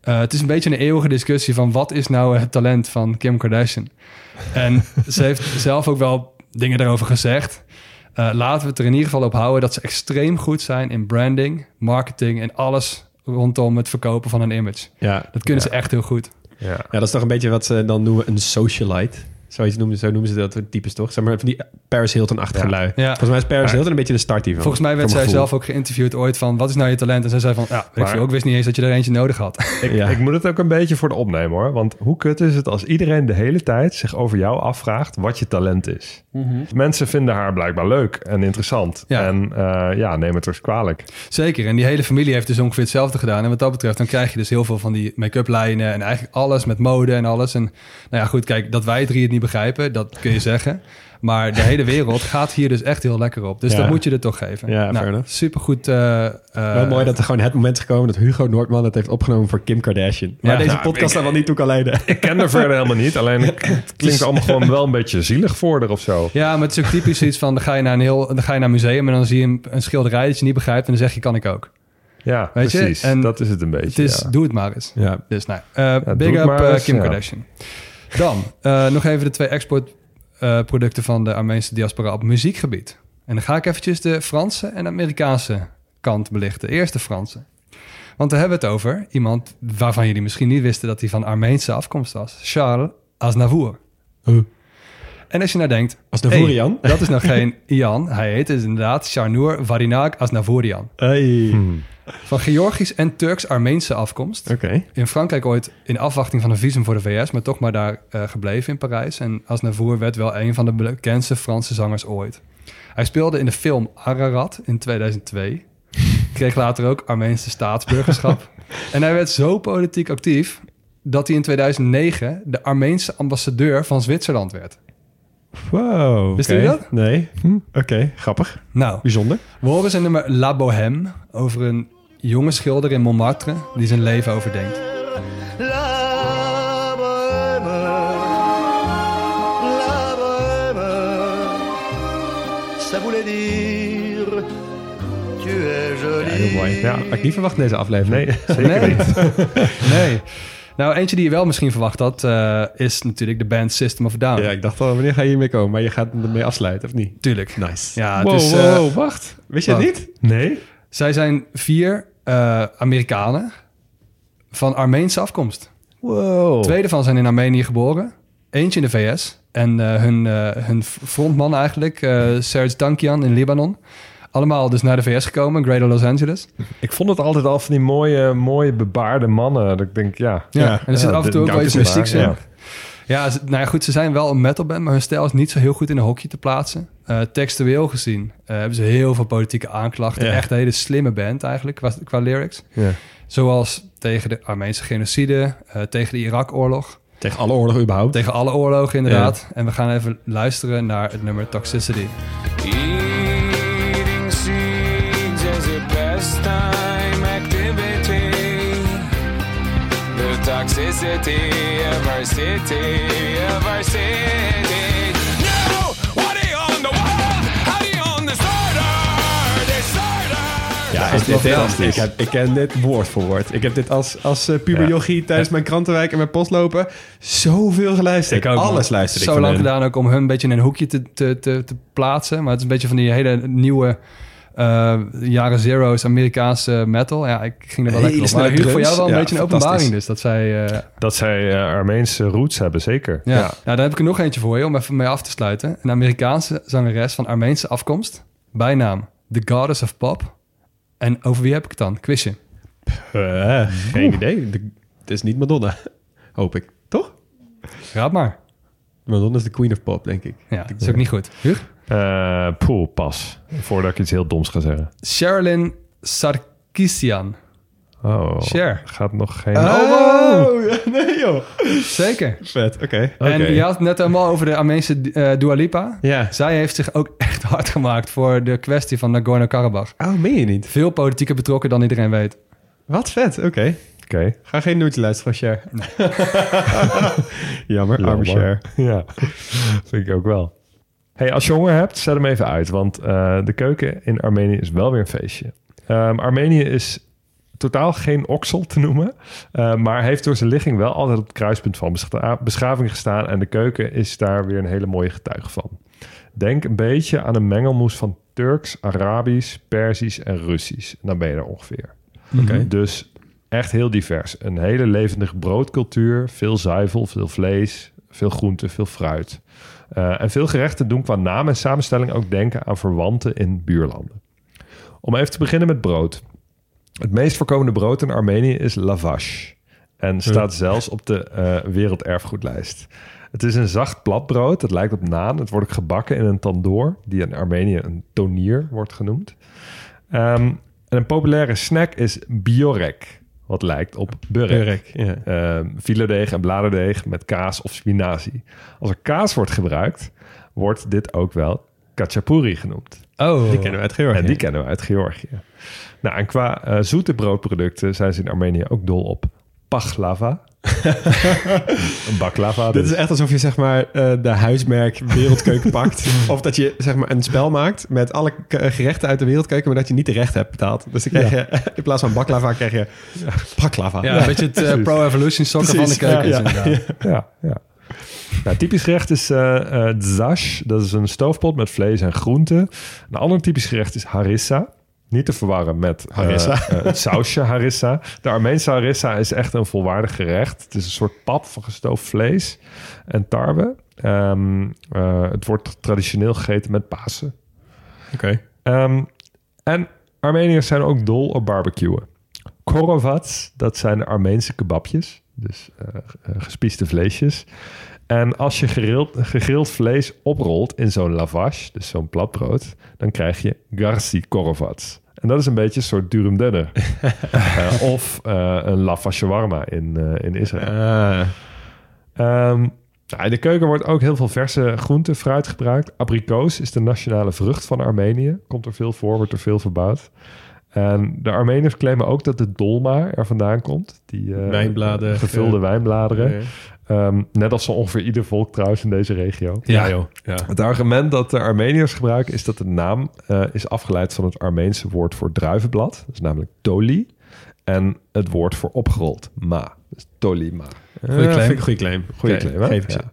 Eh, het is een beetje een eeuwige discussie van wat is nou het talent van Kim Kardashian? En ze heeft zelf ook wel dingen daarover gezegd. Eh, laten we het er in ieder geval op houden dat ze extreem goed zijn in branding, marketing en alles rondom het verkopen van een image. Ja. Dat kunnen Ja. ze echt heel goed. Ja. ja, dat is toch een beetje wat ze dan noemen een socialite. Zoiets noemen, zo noemen ze dat types toch? Zeg maar van die Paris Hilton-achtige Ja. lui. Ja. Volgens mij is Paris. Hilton een beetje de start hiervan. Volgens mij werd zij zelf ook geïnterviewd ooit van... wat is nou je talent? En zij zei van, ja, weet ik ik wist niet eens dat je er eentje nodig had. Ik, Ja. ik moet het ook een beetje voor de opnemen hoor. Want hoe kut is het als iedereen de hele tijd zich over jou afvraagt wat je talent is? Mensen vinden haar blijkbaar leuk en interessant. Ja. En eh, ja, neem het dus kwalijk. Zeker, en die hele familie heeft dus ongeveer hetzelfde gedaan. En wat dat betreft, dan krijg je dus heel veel van die make-up lijnen... en eigenlijk alles met mode en alles. En nou ja, goed, kijk, dat wij drie het niet begrijpen, dat kun je zeggen. Maar de hele wereld gaat hier dus echt heel lekker op. Dus Ja. dat moet je er toch geven. Ja, enough. Supergoed. eh, eh, Wel mooi dat er gewoon het moment is gekomen dat Hugo Noordman het heeft opgenomen voor Kim Kardashian. Maar Ja. deze Nou, podcast daar wel niet toe kan leiden. Ik ken er verder helemaal niet. Alleen het klinkt allemaal gewoon wel een beetje zielig voor er of zo. Ja, maar het is ook typisch iets van... dan ga je naar een, heel, dan ga je naar een museum... en dan zie je een, een schilderij dat je niet begrijpt... en dan zeg je, kan ik ook. Ja, Weet je? precies. En dat is het een beetje. Het is, ja. doe het maar eens. Ja. Dus nou, eh, doe big up eens, Kim ja. Dan eh, nog even de twee exportproducten van de Armeense diaspora op muziekgebied. En dan ga ik eventjes de Franse en Amerikaanse kant belichten. Eerst de Franse. Want daar hebben we het over iemand waarvan jullie misschien niet wisten dat hij van Armeense afkomst was. Charles Aznavour. En als je nou denkt... Als Navourian? hey, dat is nog geen Ian. Hij heet dus inderdaad Charnour Varinag Aznavourian. Hey. Hmm. Van Georgisch en Turks-Armeense afkomst. In Frankrijk ooit in afwachting van een visum voor de VS, maar toch maar daar eh, gebleven in Parijs. En Aznavour werd wel een van de bekendste Franse zangers ooit. Hij speelde in de film Ararat in 2002. Kreeg later ook Armeense staatsburgerschap. en hij werd zo politiek actief dat hij in 2009 de Armeense ambassadeur van Zwitserland werd. Wow. Oké. jullie dat? Nee. Hm. Oké, grappig. Nou, Bijzonder. we horen zijn nummer La Bohème over een jonge schilder in Montmartre die zijn leven overdenkt. La bohème, la bohème, ça voulait dire tu es jolie. Ja, heel mooi. Ja, had ik niet verwacht in deze aflevering. Nee, zeker Nee. niet. nee. Nou, eentje die je wel misschien verwacht had, eh, is natuurlijk de band System of a Down. Ja, ik dacht al, wanneer ga je hiermee komen? Maar je gaat ermee afsluiten, of niet? Tuurlijk. Nice. Ja, het wow, is, wow, eh, wow, wacht. Wist je het niet? Nee? Zij zijn vier eh, Amerikanen van Armeense afkomst. Wow. Twee daarvan zijn in Armenië geboren. Eentje in de VS. En eh, hun, eh, hun frontman eigenlijk, eh, Serge Tankian in Libanon. Allemaal dus naar de VS gekomen, Greater Los Angeles. Ik vond het altijd al van die mooie, mooie bebaarde mannen. Dat ik denk, ja. Ja, en er zit ja, af en toe ook wel iets mystieks in. Ja, ze- nou ja, goed, ze zijn wel een metalband, maar hun stijl is niet zo heel goed in een hokje te plaatsen. Eh, textueel gezien eh, hebben ze heel veel politieke aanklachten. Ja. Echt een hele slimme band eigenlijk, qua, qua lyrics. Ja. Zoals tegen de Armeense genocide, eh, tegen de Irak-oorlog, Tegen alle oorlogen überhaupt. tegen alle oorlogen inderdaad. En we gaan even luisteren naar het nummer Toxicity. Toxicity of our city, of our city. Now, what are you on the wall? How do you on the starter? The starter! Ja, is ik, dit, fantastisch. ik, heb, ik ken dit woord voor woord. Ik heb dit als, als eh, puber Ja. jochie tijdens mijn krantenwijk en mijn postlopen zoveel geluisterd. Ik ook. Alles luister ik Zo lang gedaan ook om hun een beetje in een hoekje te, te, te, te plaatsen. Maar het is een beetje van die hele nieuwe eh, jaren zero's Amerikaanse metal. Ja, ik ging er wel lekker op. Maar Hugo, voor jou wel een Ja, beetje een openbaring dus. Dat zij... eh, Dat zij eh, Armeense roots hebben, zeker. Ja. Nou, dan heb ik er nog eentje voor je om even mee af te sluiten. Een Amerikaanse zangeres van Armeense afkomst. Bijnaam The Goddess of Pop. En over wie heb ik het dan? Quizje. Geen idee. De- het is niet Madonna. Hoop ik. Toch? Raad maar. Madonna is de queen of pop, denk ik. Ja, dat is ook niet goed. Hugo? Eh poeh, pas. Voordat ik iets heel doms ga zeggen. Sherilyn Sarkisian. Oh, Cher. gaat nog geen... Oh, nee joh. Zeker. Vet, oké. En je had het net helemaal over de Armeense eh Dua Lipa. Ja. Zij heeft zich ook echt hard gemaakt voor de kwestie van Nagorno-Karabakh. Oh, meen je niet? Veel politieker betrokken dan iedereen weet. Wat vet, oké. Oké. Ga geen nootje luisteren van Cher. Jammer, arme Cher. Ja, vind ik ook wel. Hey, als je honger hebt, zet hem even uit. Want eh, de keuken in Armenië is wel weer een feestje. Ehm, Armenië is totaal geen oksel te noemen. eh, maar heeft door zijn ligging wel altijd op het kruispunt van bescha- beschaving gestaan. En de keuken is daar weer een hele mooie getuige van. Denk een beetje aan een mengelmoes van Turks, Arabisch, Persisch en Russisch. Dan ben je er ongeveer. Oké. Dus echt heel divers. Een hele levendige broodcultuur, veel zuivel, veel vlees, veel groente, veel fruit. Eh, en veel gerechten doen qua naam en samenstelling ook denken aan verwanten in buurlanden. Om even te beginnen met brood. Het meest voorkomende brood in Armenië is lavash. En staat zelfs op de eh, werelderfgoedlijst. Het is een zacht platbrood. Het lijkt op naan. Het wordt gebakken in een tandoor, die in Armenië een tonier wordt genoemd. Ehm, en een populaire snack is biorek. Wat lijkt op burek. Burek, ja. Ehm, en bladerdeeg met kaas of spinazie. Als er kaas wordt gebruikt, wordt dit ook wel kachapuri genoemd. Oh, Die kennen we uit Georgië. En die kennen we uit Georgië. Nou, en qua eh, zoete broodproducten zijn ze in Armenië ook dol op pachlava. een baklava. Dit dus. is echt alsof je zeg maar eh, de huismerk wereldkeuken pakt. Of dat je zeg maar een spel maakt met alle k- gerechten uit de wereldkeuken, maar dat je niet de recht hebt betaald. Dus dan krijg je in plaats van baklava krijg je baklava. ja, een beetje het eh, Pro Evolution sokken van de keuken. ja, ja. Ja, ja. Nou, typisch gerecht is eh eh, dzash. Dat is een stoofpot met vlees en groenten. Een ander typisch gerecht is harissa. Niet te verwarren met eh, Harissa. eh, het sausje harissa. De Armeense harissa is echt een volwaardig gerecht. Het is een soort pap van gestoofd vlees en tarwe. Ehm, eh, het wordt traditioneel gegeten met Pasen. Oké. Ehm, en Armeniërs zijn ook dol op barbecuen. Korovats, dat zijn Armeense kebabjes. Dus gespieste vleesjes. En als je gegrild, gegrild vlees oprolt in zo'n lavash, dus zo'n platbrood, dan krijg je garsi korovats. En dat is een beetje een soort durum denner. Eh, of eh, een lavash shawarma in, eh, in Israël. Ah, Ehm, nou, in de keuken wordt ook heel veel verse groenten, fruit gebruikt. Abrikoos is de nationale vrucht van Armenië. Komt er veel voor, wordt er veel verbouwd. En de Armeniërs claimen ook dat de dolma er vandaan komt. Die Wijnbladen, Gevulde wijnbladeren. Ehm, net als zo ongeveer ieder volk trouwens in deze regio. ja, joh. Ja. Het argument dat de Armeniërs gebruiken is dat de naam eh, is afgeleid van het Armeense woord voor druivenblad. Dat is namelijk toli. En het woord voor opgerold, ma. Dus tolima. Goeie claim. Vind ik een goede claim. Goeie claim, hè? Geef ik ze. Ja.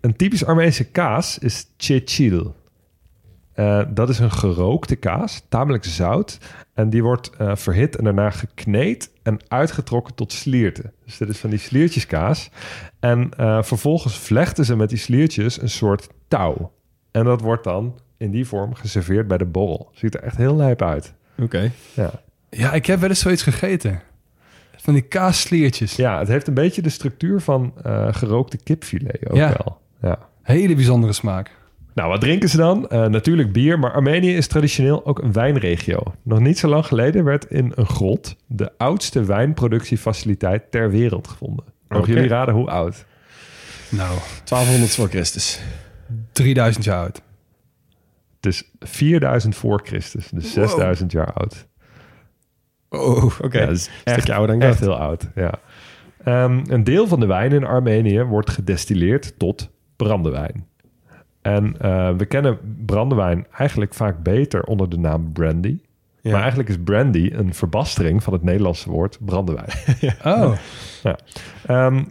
Een typisch Armeense kaas is chechil. Eh, dat is een gerookte kaas, tamelijk zout. En die wordt eh, verhit en daarna gekneed en uitgetrokken tot slierten. Dus dit is van die sliertjeskaas. En eh, vervolgens vlechten ze met die sliertjes een soort touw. En dat wordt dan in die vorm geserveerd bij de borrel. Ziet er echt heel lijp uit. Oké. Ja. Ja, ik heb wel eens zoiets gegeten. Van die kaassliertjes. ja, het heeft een beetje de structuur van gerookte kipfilet ook Ja. wel. Ja. Hele bijzondere smaak. Nou, wat drinken ze dan? Eh, natuurlijk bier, maar Armenië is traditioneel ook een wijnregio. Nog niet zo lang geleden werd in een grot de oudste wijnproductiefaciliteit ter wereld gevonden. Mogen jullie raden hoe oud? Nou, 1200 voor Christus. 3000 jaar oud. Het is 4000 voor Christus, dus 6000 jaar oud. Oh, oké. Ja, dat is echt, Stukje ouder dan ik echt heel oud. Ja. Ehm, een deel van de wijn in Armenië wordt gedestilleerd tot brandewijn. En eh, we kennen brandewijn eigenlijk vaak beter onder de naam brandy. Ja. Maar eigenlijk is brandy een verbastering van het Nederlandse woord brandewijn. Oh, Ehm,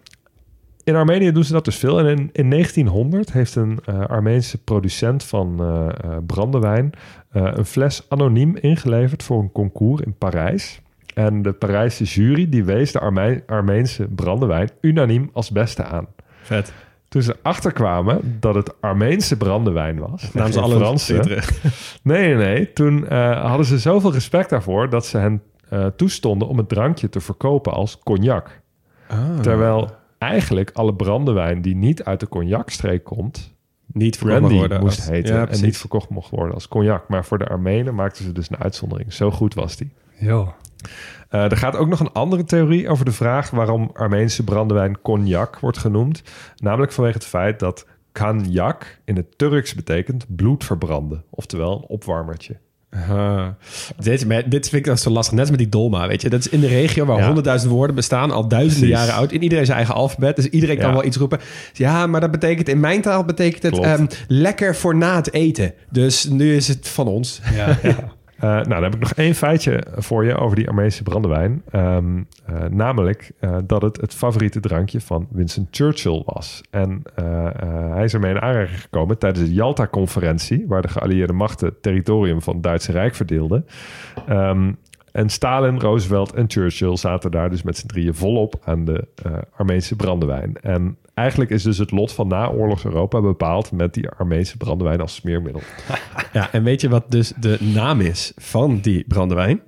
in Armenië doen ze dat dus veel. En in, in 1900 heeft een eh, Armeense producent van eh, eh, brandewijn eh, een fles anoniem ingeleverd voor een concours in Parijs. En de Parijse jury die wees de Arme- Armeense brandewijn unaniem als beste aan. Vet. Toen ze erachter kwamen dat het Armeense brandewijn was, Namen ze geen alle Franse. terug. Nee, nee, nee. Toen eh, hadden ze zoveel respect daarvoor dat ze hen eh, toestonden om het drankje te verkopen als cognac. Ah. Terwijl eigenlijk alle brandewijn die niet uit de cognacstreek komt, Niet verkocht worden moest als- heten Ja, en niet verkocht mocht worden als cognac. Maar voor de Armenen maakten ze dus een uitzondering. Zo goed was die. joh. Eh, er gaat ook nog een andere theorie over de vraag waarom Armeense brandewijn cognac wordt genoemd. Namelijk vanwege het feit dat cognac in het Turks betekent bloed verbranden. Oftewel een opwarmertje. Dit, vind ik dan zo lastig. Net als met die dolma, weet je. Dat is in de regio waar Ja. honderdduizend woorden bestaan, al duizenden Precies. jaren oud. In iedereen zijn eigen alfabet, dus iedereen kan Ja. wel iets roepen. Ja, maar dat betekent, in mijn taal betekent het ehm, lekker voor na het eten. Dus nu is het van ons. Ja. Eh, nou, dan heb ik nog één feitje voor je over die Armeense brandewijn. Ehm, eh, namelijk eh, dat het het favoriete drankje van Winston Churchill was. En hij is ermee in aanraking gekomen tijdens de Jalta-conferentie... waar de geallieerde machten het territorium van het Duitse Rijk verdeelden. Ehm, en Stalin, Roosevelt en Churchill zaten daar dus met z'n drieën volop aan de Armeense brandewijn. En eigenlijk is dus het lot van naoorlogs Europa bepaald met die Armeense brandewijn als smeermiddel. Ja, en weet je wat dus de naam is van die brandewijn?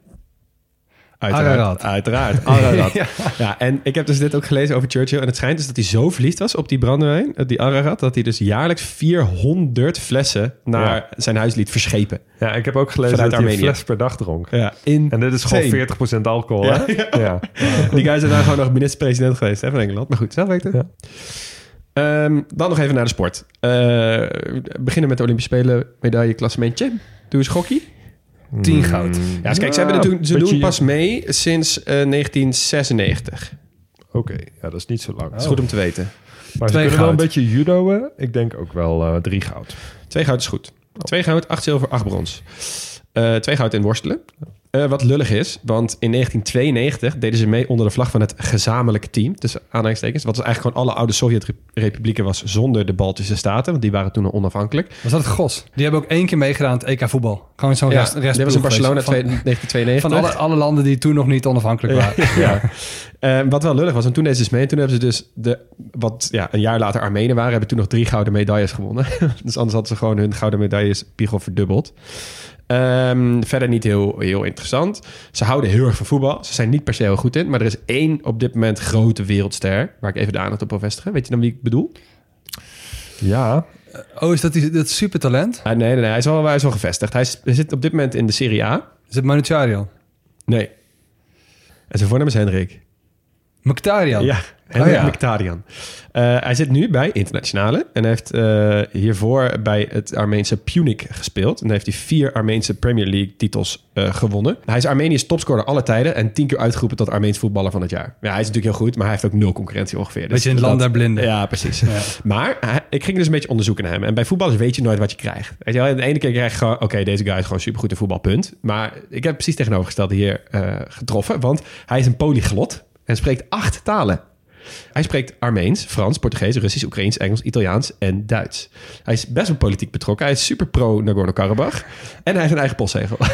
Uiteraard. Ararat. Uiteraard. Ararat. ja. en ik heb dus dit ook gelezen over Churchill. En het schijnt dus dat hij zo verliefd was op die brandewijn, eh, die Ararat, dat hij dus jaarlijks 400 flessen naar Ja. zijn huis liet verschepen. Ja, ik heb ook gelezen Vanuit dat hij een fles per dag dronk. Ja, in En dit is gewoon 40% alcohol, hè? Ja. Die guy is daarna gewoon nog minister-president geweest hè, van Engeland. Maar goed, zelf het. Ja. Ehm, dan nog even naar de sport. We beginnen met de Olympische Spelen medailleklassementje. Doe eens gokkie. 10 goud. Ja, dus kijk, ze, hebben het doen, ze beetje- doen pas mee sinds eh, 1996. Oké, ja, dat is niet zo lang. Dat is goed om te weten. Maar ze Twee kunnen wel een goud. beetje judoën. Ik denk ook wel eh, drie goud. Twee goud is goed. Twee goud, acht zilver, acht brons. Eh, twee goud in worstelen. Eh, wat lullig is, want in 1992 deden ze mee onder de vlag van het gezamenlijke team. Tussen aanhalingstekens. Wat dus eigenlijk gewoon alle oude Sovjet-republieken was zonder de Baltische Staten. Want die waren toen nog onafhankelijk. Was dat het GOS? Die hebben ook één keer meegedaan aan het EK voetbal. Gewoon zo'n Ja, rest, rest was in Barcelona van, 1992. van alle, alle landen die toen nog niet onafhankelijk waren. ja. Eh, wat wel lullig was, en toen deden ze dus mee. En toen hebben ze dus, de, wat ja, een jaar later Armenen waren, hebben toen nog drie gouden medailles gewonnen. dus anders hadden ze gewoon hun gouden medailles piegel verdubbeld. Ehm, verder niet heel, heel interessant. Ze houden heel erg van voetbal. Ze zijn niet per se heel goed in. Maar er is één op dit moment grote wereldster... waar ik even de aandacht op wil vestigen. Weet je dan wie ik bedoel? Ja, Oh, is dat die, dat supertalent? Ah, nee, nee, nee. Hij is wel, hij is wel gevestigd. Hij, is- hij zit op dit moment in de Serie A. Is het Manuchario? Nee. En zijn voornaam is Hendrik. Mkhitaryan? Ja, Hendrik ja. Mkhitaryan. Eh, hij zit nu bij Internationale en hij heeft eh, hiervoor bij het Armeense Punic gespeeld. En heeft hij vier Armeense Premier League titels eh, gewonnen. Hij is Armenië's topscorer alle tijden en tien keer uitgeroepen tot Armeens voetballer van het jaar. Ja, hij is natuurlijk heel goed, maar hij heeft ook nul concurrentie ongeveer. Dus Beetje in het land der blinden. Ja, precies. Maar hij- ik ging dus een beetje onderzoeken naar hem. En bij voetballers weet je nooit wat je krijgt. Weet je wel, de ene keer krijg je gewoon... Oké, deze guy is gewoon supergoed in voetbal, punt. Maar ik heb precies tegenovergestelde hier getroffen. Want hij is een polyglot en spreekt acht talen. Hij spreekt Armeens, Frans, Portugees, Russisch, Oekraïens, Engels, Italiaans en Duits. Hij is best wel politiek betrokken. Hij is super pro Nagorno-Karabakh. En hij heeft een eigen postzegel.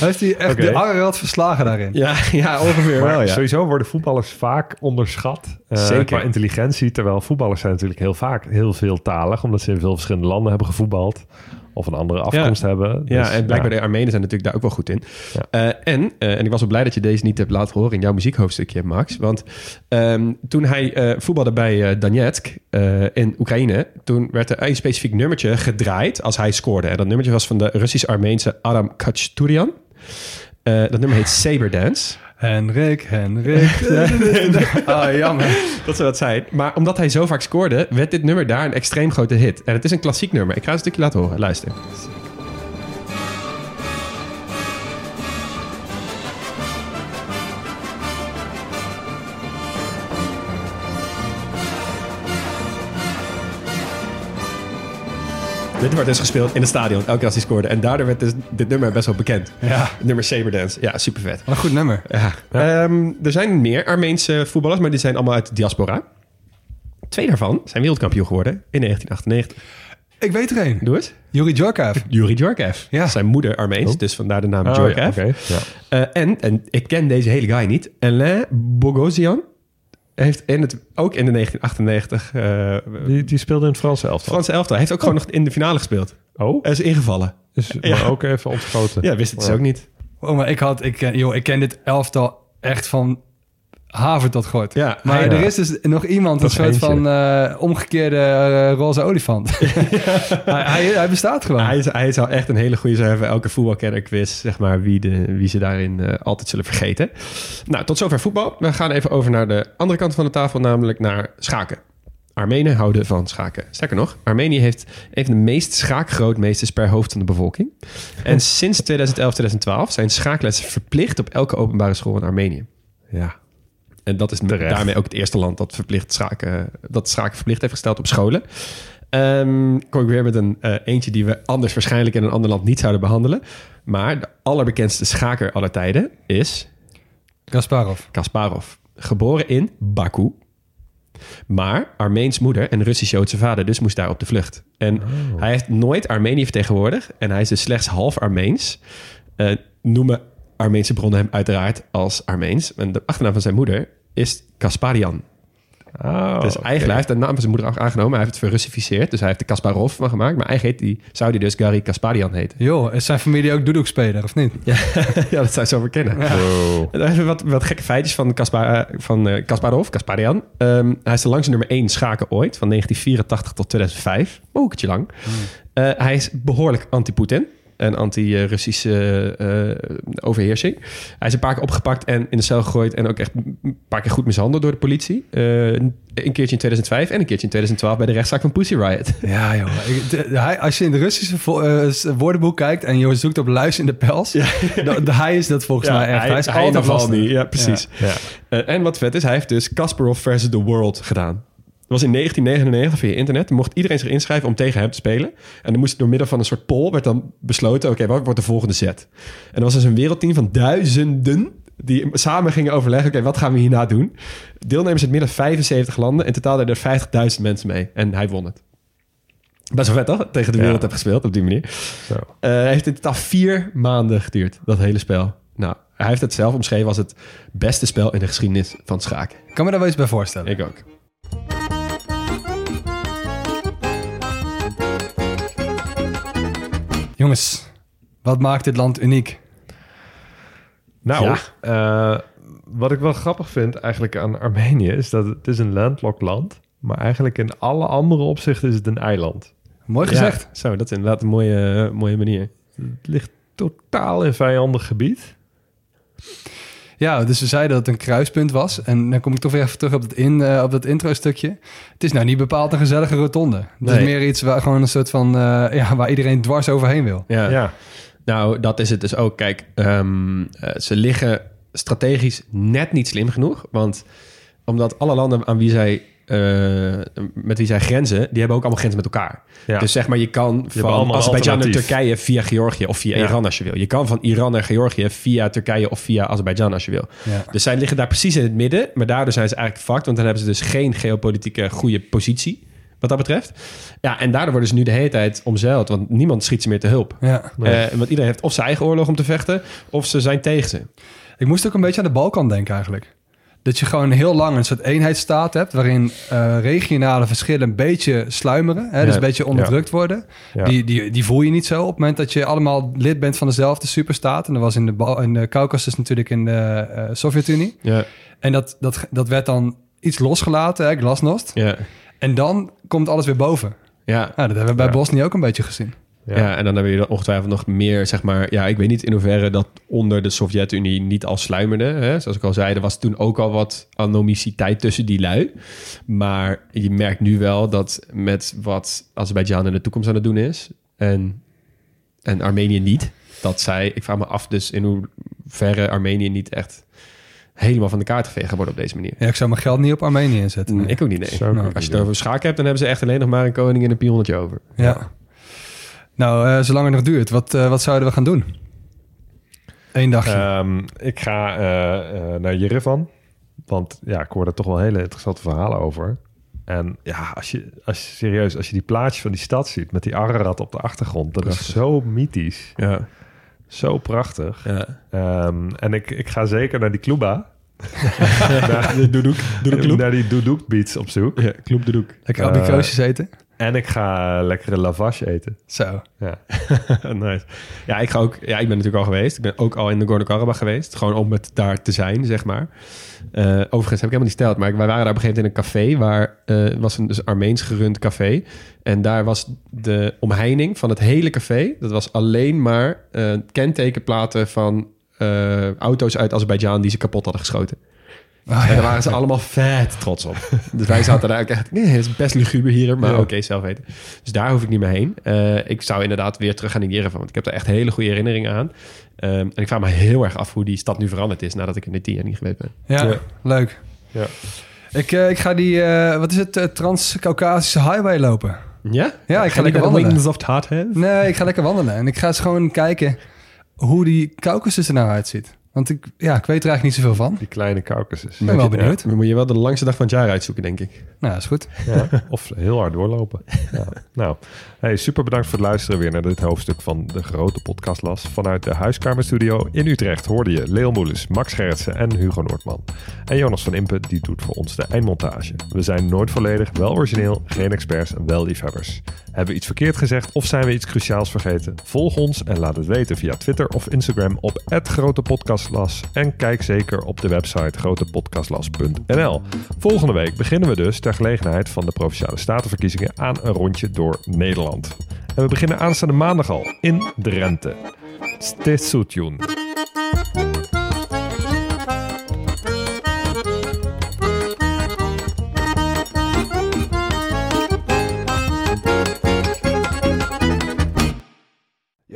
Heeft hij echt Oké. de Ararat verslagen daarin? ja, ja, ongeveer maar wel, ja. sowieso worden voetballers vaak onderschat. eh, Zeker. Qua intelligentie. Terwijl voetballers zijn natuurlijk heel vaak heel veeltalig. Omdat ze in veel verschillende landen hebben gevoetbald. Of een andere afkomst hebben. Ja, Dus, en blijkbaar de Armenen zijn natuurlijk daar ook wel goed in. Ja. Eh, en, eh, en ik was wel blij dat je deze niet hebt laten horen in jouw muziekhoofdstukje, Max. Want ehm, toen hij eh, voetbalde bij Donetsk in Oekraïne... toen werd er een specifiek nummertje gedraaid als hij scoorde. En dat nummertje was van de Russisch-Armeense Adam Kachaturian. Dat nummer heet Saber Dance. Henrik, Henrik. Ah, jammer. Dat zou dat zijn. Maar omdat hij zo vaak scoorde, werd dit nummer daar een extreem grote hit. En het is een klassiek nummer. Ik ga een stukje laten horen. Luister. Dit wordt dus gespeeld in het stadion, elke keer als hij scoorde. En daardoor werd dus dit nummer best wel bekend. Ja, nummer Saberdance. Ja, super vet. wat een goed nummer. Ja. Ehm, er zijn meer Armeense voetballers, maar die zijn allemaal uit de diaspora. Twee daarvan zijn wereldkampioen geworden in 1998. Ik weet er een. Doe het. Yuri Djorkaev. Yuri Djorkaeff. Ja. Zijn moeder Armeens, dus vandaar de naam Oh. Ja. Eh, en, en ik ken deze hele guy niet. Alain Bogosian heeft in het, ook in de 1998 eh Die, die speelde in het Franse elftal. Franse elftal. Hij heeft ook gewoon nog in de finale gespeeld. Oh, Hij is ingevallen. is Ja. maar ook even ontschoten. Ja, wist het dus ook niet. Oh, maar ik had, ik, ken- joh, ik ken dit elftal echt van haver tot gort. Ja, Maar er is dus nog iemand, Dat een soort eentje. van eh, omgekeerde eh, roze olifant. hij, hij, hij bestaat gewoon. Hij, hij zou echt een hele goede zijn voor elke voetbalkenner quiz, zeg maar, wie, de, wie ze daarin eh, altijd zullen vergeten. Nou, tot zover voetbal. We gaan even over naar de andere kant van de tafel, namelijk naar schaken. Armenen houden van schaken. Sterker nog, Armenië heeft een van de meest schaakgrootmeesters per hoofd van de bevolking. En sinds 2011, 2012 zijn schaaklessen verplicht op elke openbare school in Armenië. Ja. En dat is Terecht. daarmee ook het eerste land dat, verplicht schaken, dat schaken verplicht heeft gesteld op scholen. Ehm kom ik weer met een eh, eentje die we anders waarschijnlijk in een ander land niet zouden behandelen. Maar de allerbekendste schaker aller tijden is Kasparov. Kasparov. Geboren in Baku. Maar Armeens moeder en Russisch-Joodse vader, dus moest daar op de vlucht. En hij heeft nooit Armenië vertegenwoordigd. En hij is dus slechts half Armeens. Eh, noemen Armeense bronnen hem uiteraard als Armeens. En de achternaam van zijn moeder is Kasparian. Oh, dus eigenlijk, hij heeft de naam van zijn moeder aangenomen. Hij heeft het verrussificeerd. Dus hij heeft de Kasparov van gemaakt. Maar eigenlijk heet die, zou die dus Gary Kasparian heten. Joh, is zijn familie ook doedoek-speler, of niet? Ja, ja dat zou je zo verkennen. Wow. Dan Even wat, wat gekke feitjes van, Kaspar, eh, van eh, Kasparov, Kasparian. Ehm, hij is de langste nummer 1 schaker ooit, van 1984 tot 2005. Mokertje lang. Eh, hij is behoorlijk anti-Poetin en anti-Russische eh, overheersing. Hij is een paar keer opgepakt en in de cel gegooid... en ook echt een paar keer goed mishandeld door de politie. Eh, een keertje in 2005 en een keertje in 2012 bij de rechtszaak van Pussy Riot. Ja, joh. Hij, als je in de Russische eh, woordenboek kijkt en je zoekt op luis in de pels, dan- hij is dat volgens mij echt. Hij, is altijd de lastig. niet. Ja, precies. Ja. En wat vet is, hij heeft dus Kasparov versus The World gedaan. Dat was in 1999 via internet. Dan mocht iedereen zich inschrijven om tegen hem te spelen. En dan moest door middel van een soort poll werd dan besloten... oké, wat wordt de volgende set? En er was dus een wereldteam van duizenden... die samen gingen overleggen... oké, wat gaan we hierna doen? Deelnemers uit meer dan 75 landen... en totaal deden er 50.000 mensen mee. En hij won het. Best wel vet, toch? Tegen de Ja. wereld heb gespeeld op die manier. Zo. Eh, hij heeft in totaal vier maanden geduurd, dat hele spel. Nou, hij heeft het zelf omschreven als het beste spel in de geschiedenis van schaken. Ik kan me daar wel iets bij voorstellen. Ik ook. Jongens, wat maakt dit land uniek? Nou, Ja. eh, wat ik wel grappig vind eigenlijk aan Armenië... is dat het is een landlocked land... maar eigenlijk in alle andere opzichten is het een eiland. Mooi gezegd. Ja, zo, dat is inderdaad een mooie, mooie manier. Het ligt totaal in vijandig gebied. Ja, dus we zeiden dat het een kruispunt was. En dan kom ik toch weer even terug op dat, in, eh, op dat intro-stukje. Het is nou niet bepaald een gezellige rotonde. Het Nee. is meer iets waar gewoon een soort van... eh, ja, waar iedereen dwars overheen wil. Ja. Ja, Nou, dat is het dus ook. Kijk, ehm, eh, ze liggen strategisch net niet slim genoeg. Want omdat alle landen aan wie zij, eh, met wie zij grenzen... die hebben ook allemaal grenzen met elkaar. ja. Dus zeg maar, je kan van Azerbeidzjan naar. Turkije via Georgië of via Ja. Iran als je wil. Je kan van Iran naar Georgië via Turkije of via Azerbeidzjan als je wil. Ja. Dus zij liggen daar precies in het midden. Maar daardoor zijn ze eigenlijk fucked. Want dan hebben ze dus geen geopolitieke goede positie. Wat dat betreft. Ja, en daardoor worden ze nu de hele tijd omzeild. Want niemand schiet ze meer te hulp. Ja. Eh, want iedereen heeft of zijn eigen oorlog om te vechten. Of ze zijn tegen ze. Ik moest ook een beetje aan de Balkan denken eigenlijk. Dat je gewoon heel lang een soort eenheidsstaat hebt... waarin eh, regionale verschillen een beetje sluimeren. Hè, dus een beetje onderdrukt worden. Ja. Die, die, die voel je niet zo op het moment dat je allemaal lid bent van dezelfde superstaat. En dat was in de, in de Caucasus natuurlijk in de eh, Sovjet-Unie. Ja, En dat, dat, dat werd dan iets losgelaten, hè, glasnost. ja, En dan komt alles weer boven. ja. Nou, dat hebben we bij. Bosnië ook een beetje gezien. Ja. Ja. en dan hebben we ongetwijfeld nog meer, zeg maar... Ja, ik weet niet in hoeverre dat onder de Sovjet-Unie niet al sluimerde. Hè? Zoals ik al zei, er was toen ook al wat anomiciteit tussen die lui. Maar je merkt nu wel dat met wat Azerbeidzjan in de toekomst aan het doen is... en, en Armenië niet, dat zij... Ik vraag me af dus in hoeverre Armenië niet echt helemaal van de kaart geveegd gaat worden op deze manier. Ja, ik zou mijn geld niet op Armenië inzetten. nee. Ik ook niet, nee. Ook Als je het over schaken hebt, dan hebben ze echt alleen nog maar een koning en een pionnetje over. Ja. Nou, eh, zolang het nog duurt, wat, eh, wat zouden we gaan doen? Eén dagje. Ehm, ik ga eh, naar Jerevan. Want ja, ik hoor er toch wel hele interessante verhalen over. En ja, als je, als je serieus, als je die plaatjes van die stad ziet met die Ararat op de achtergrond, dat is zo mythisch. Ja. Zo prachtig. ja. Ehm, en ik, ik ga zeker naar die Kluba. naar, De Doedoek. Doedoek naar die Duduk Beats op zoek. Ja, Kloep Doedoek. Lekker abrikoosjes eten. En ik ga lekkere lavash eten. Zo. Ja. nice. Ja, ik ga ook. Ja, ik ben natuurlijk al geweest. Ik ben ook al in de Gorno-Karabakh geweest. Gewoon om het daar te zijn, zeg maar. Eh, overigens heb ik helemaal niet gesteld, maar wij waren daar op een gegeven moment in een café waar eh, was een dus Armeens gerund café. En daar was de omheining van het hele café. Dat was alleen maar eh, kentekenplaten van auto's uit Azerbeidzjan die ze kapot hadden geschoten. Ah, En daar waren ze allemaal vet trots op. Dus wij zaten daar ook echt... Nee, het is best luguber hier, maar Ja. oké, zelf weten. Dus daar hoef ik niet meer heen. Eh, ik zou inderdaad weer terug gaan in Jerevan. Want ik heb daar echt hele goede herinneringen aan. Ehm, en ik vraag me heel erg af hoe die stad nu veranderd is... nadat ik in de tien jaar niet geweest ben. Ja, Ja. leuk. Ja. Ik, eh, ik ga die, eh, wat is het, Trans-Caucasische Highway lopen. Ja? Ja, ik ga lekker wandelen. Wings of Nee, ik ga lekker wandelen. En ik ga eens gewoon kijken hoe die Caucasus er nou uitziet. Want ik, ja, ik weet er eigenlijk niet zoveel van. Die kleine Caucasus. Ik ben wel benieuwd. Dan moet je wel de langste dag van het jaar uitzoeken, denk ik. Nou, is goed. Ja, of heel hard doorlopen. Ja. Nou, hey, super bedankt voor het luisteren weer naar dit hoofdstuk van de grote podcastlas. Vanuit de Huiskamerstudio in Utrecht hoorde je Leo Moelis, Max Gerritsen en Hugo Noordman. En Jonas van Impe, die doet voor ons de eindmontage. We zijn nooit volledig, wel origineel, geen experts, wel liefhebbers. Hebben we iets verkeerd gezegd of zijn we iets cruciaals vergeten? Volg ons en laat het weten via Twitter of Instagram op en kijk zeker op de website grotepodcastlas.nl. Volgende week beginnen we dus ter gelegenheid van de Provinciale Statenverkiezingen aan een rondje door Nederland. En we beginnen aanstaande maandag al in Drenthe. Stesutjun.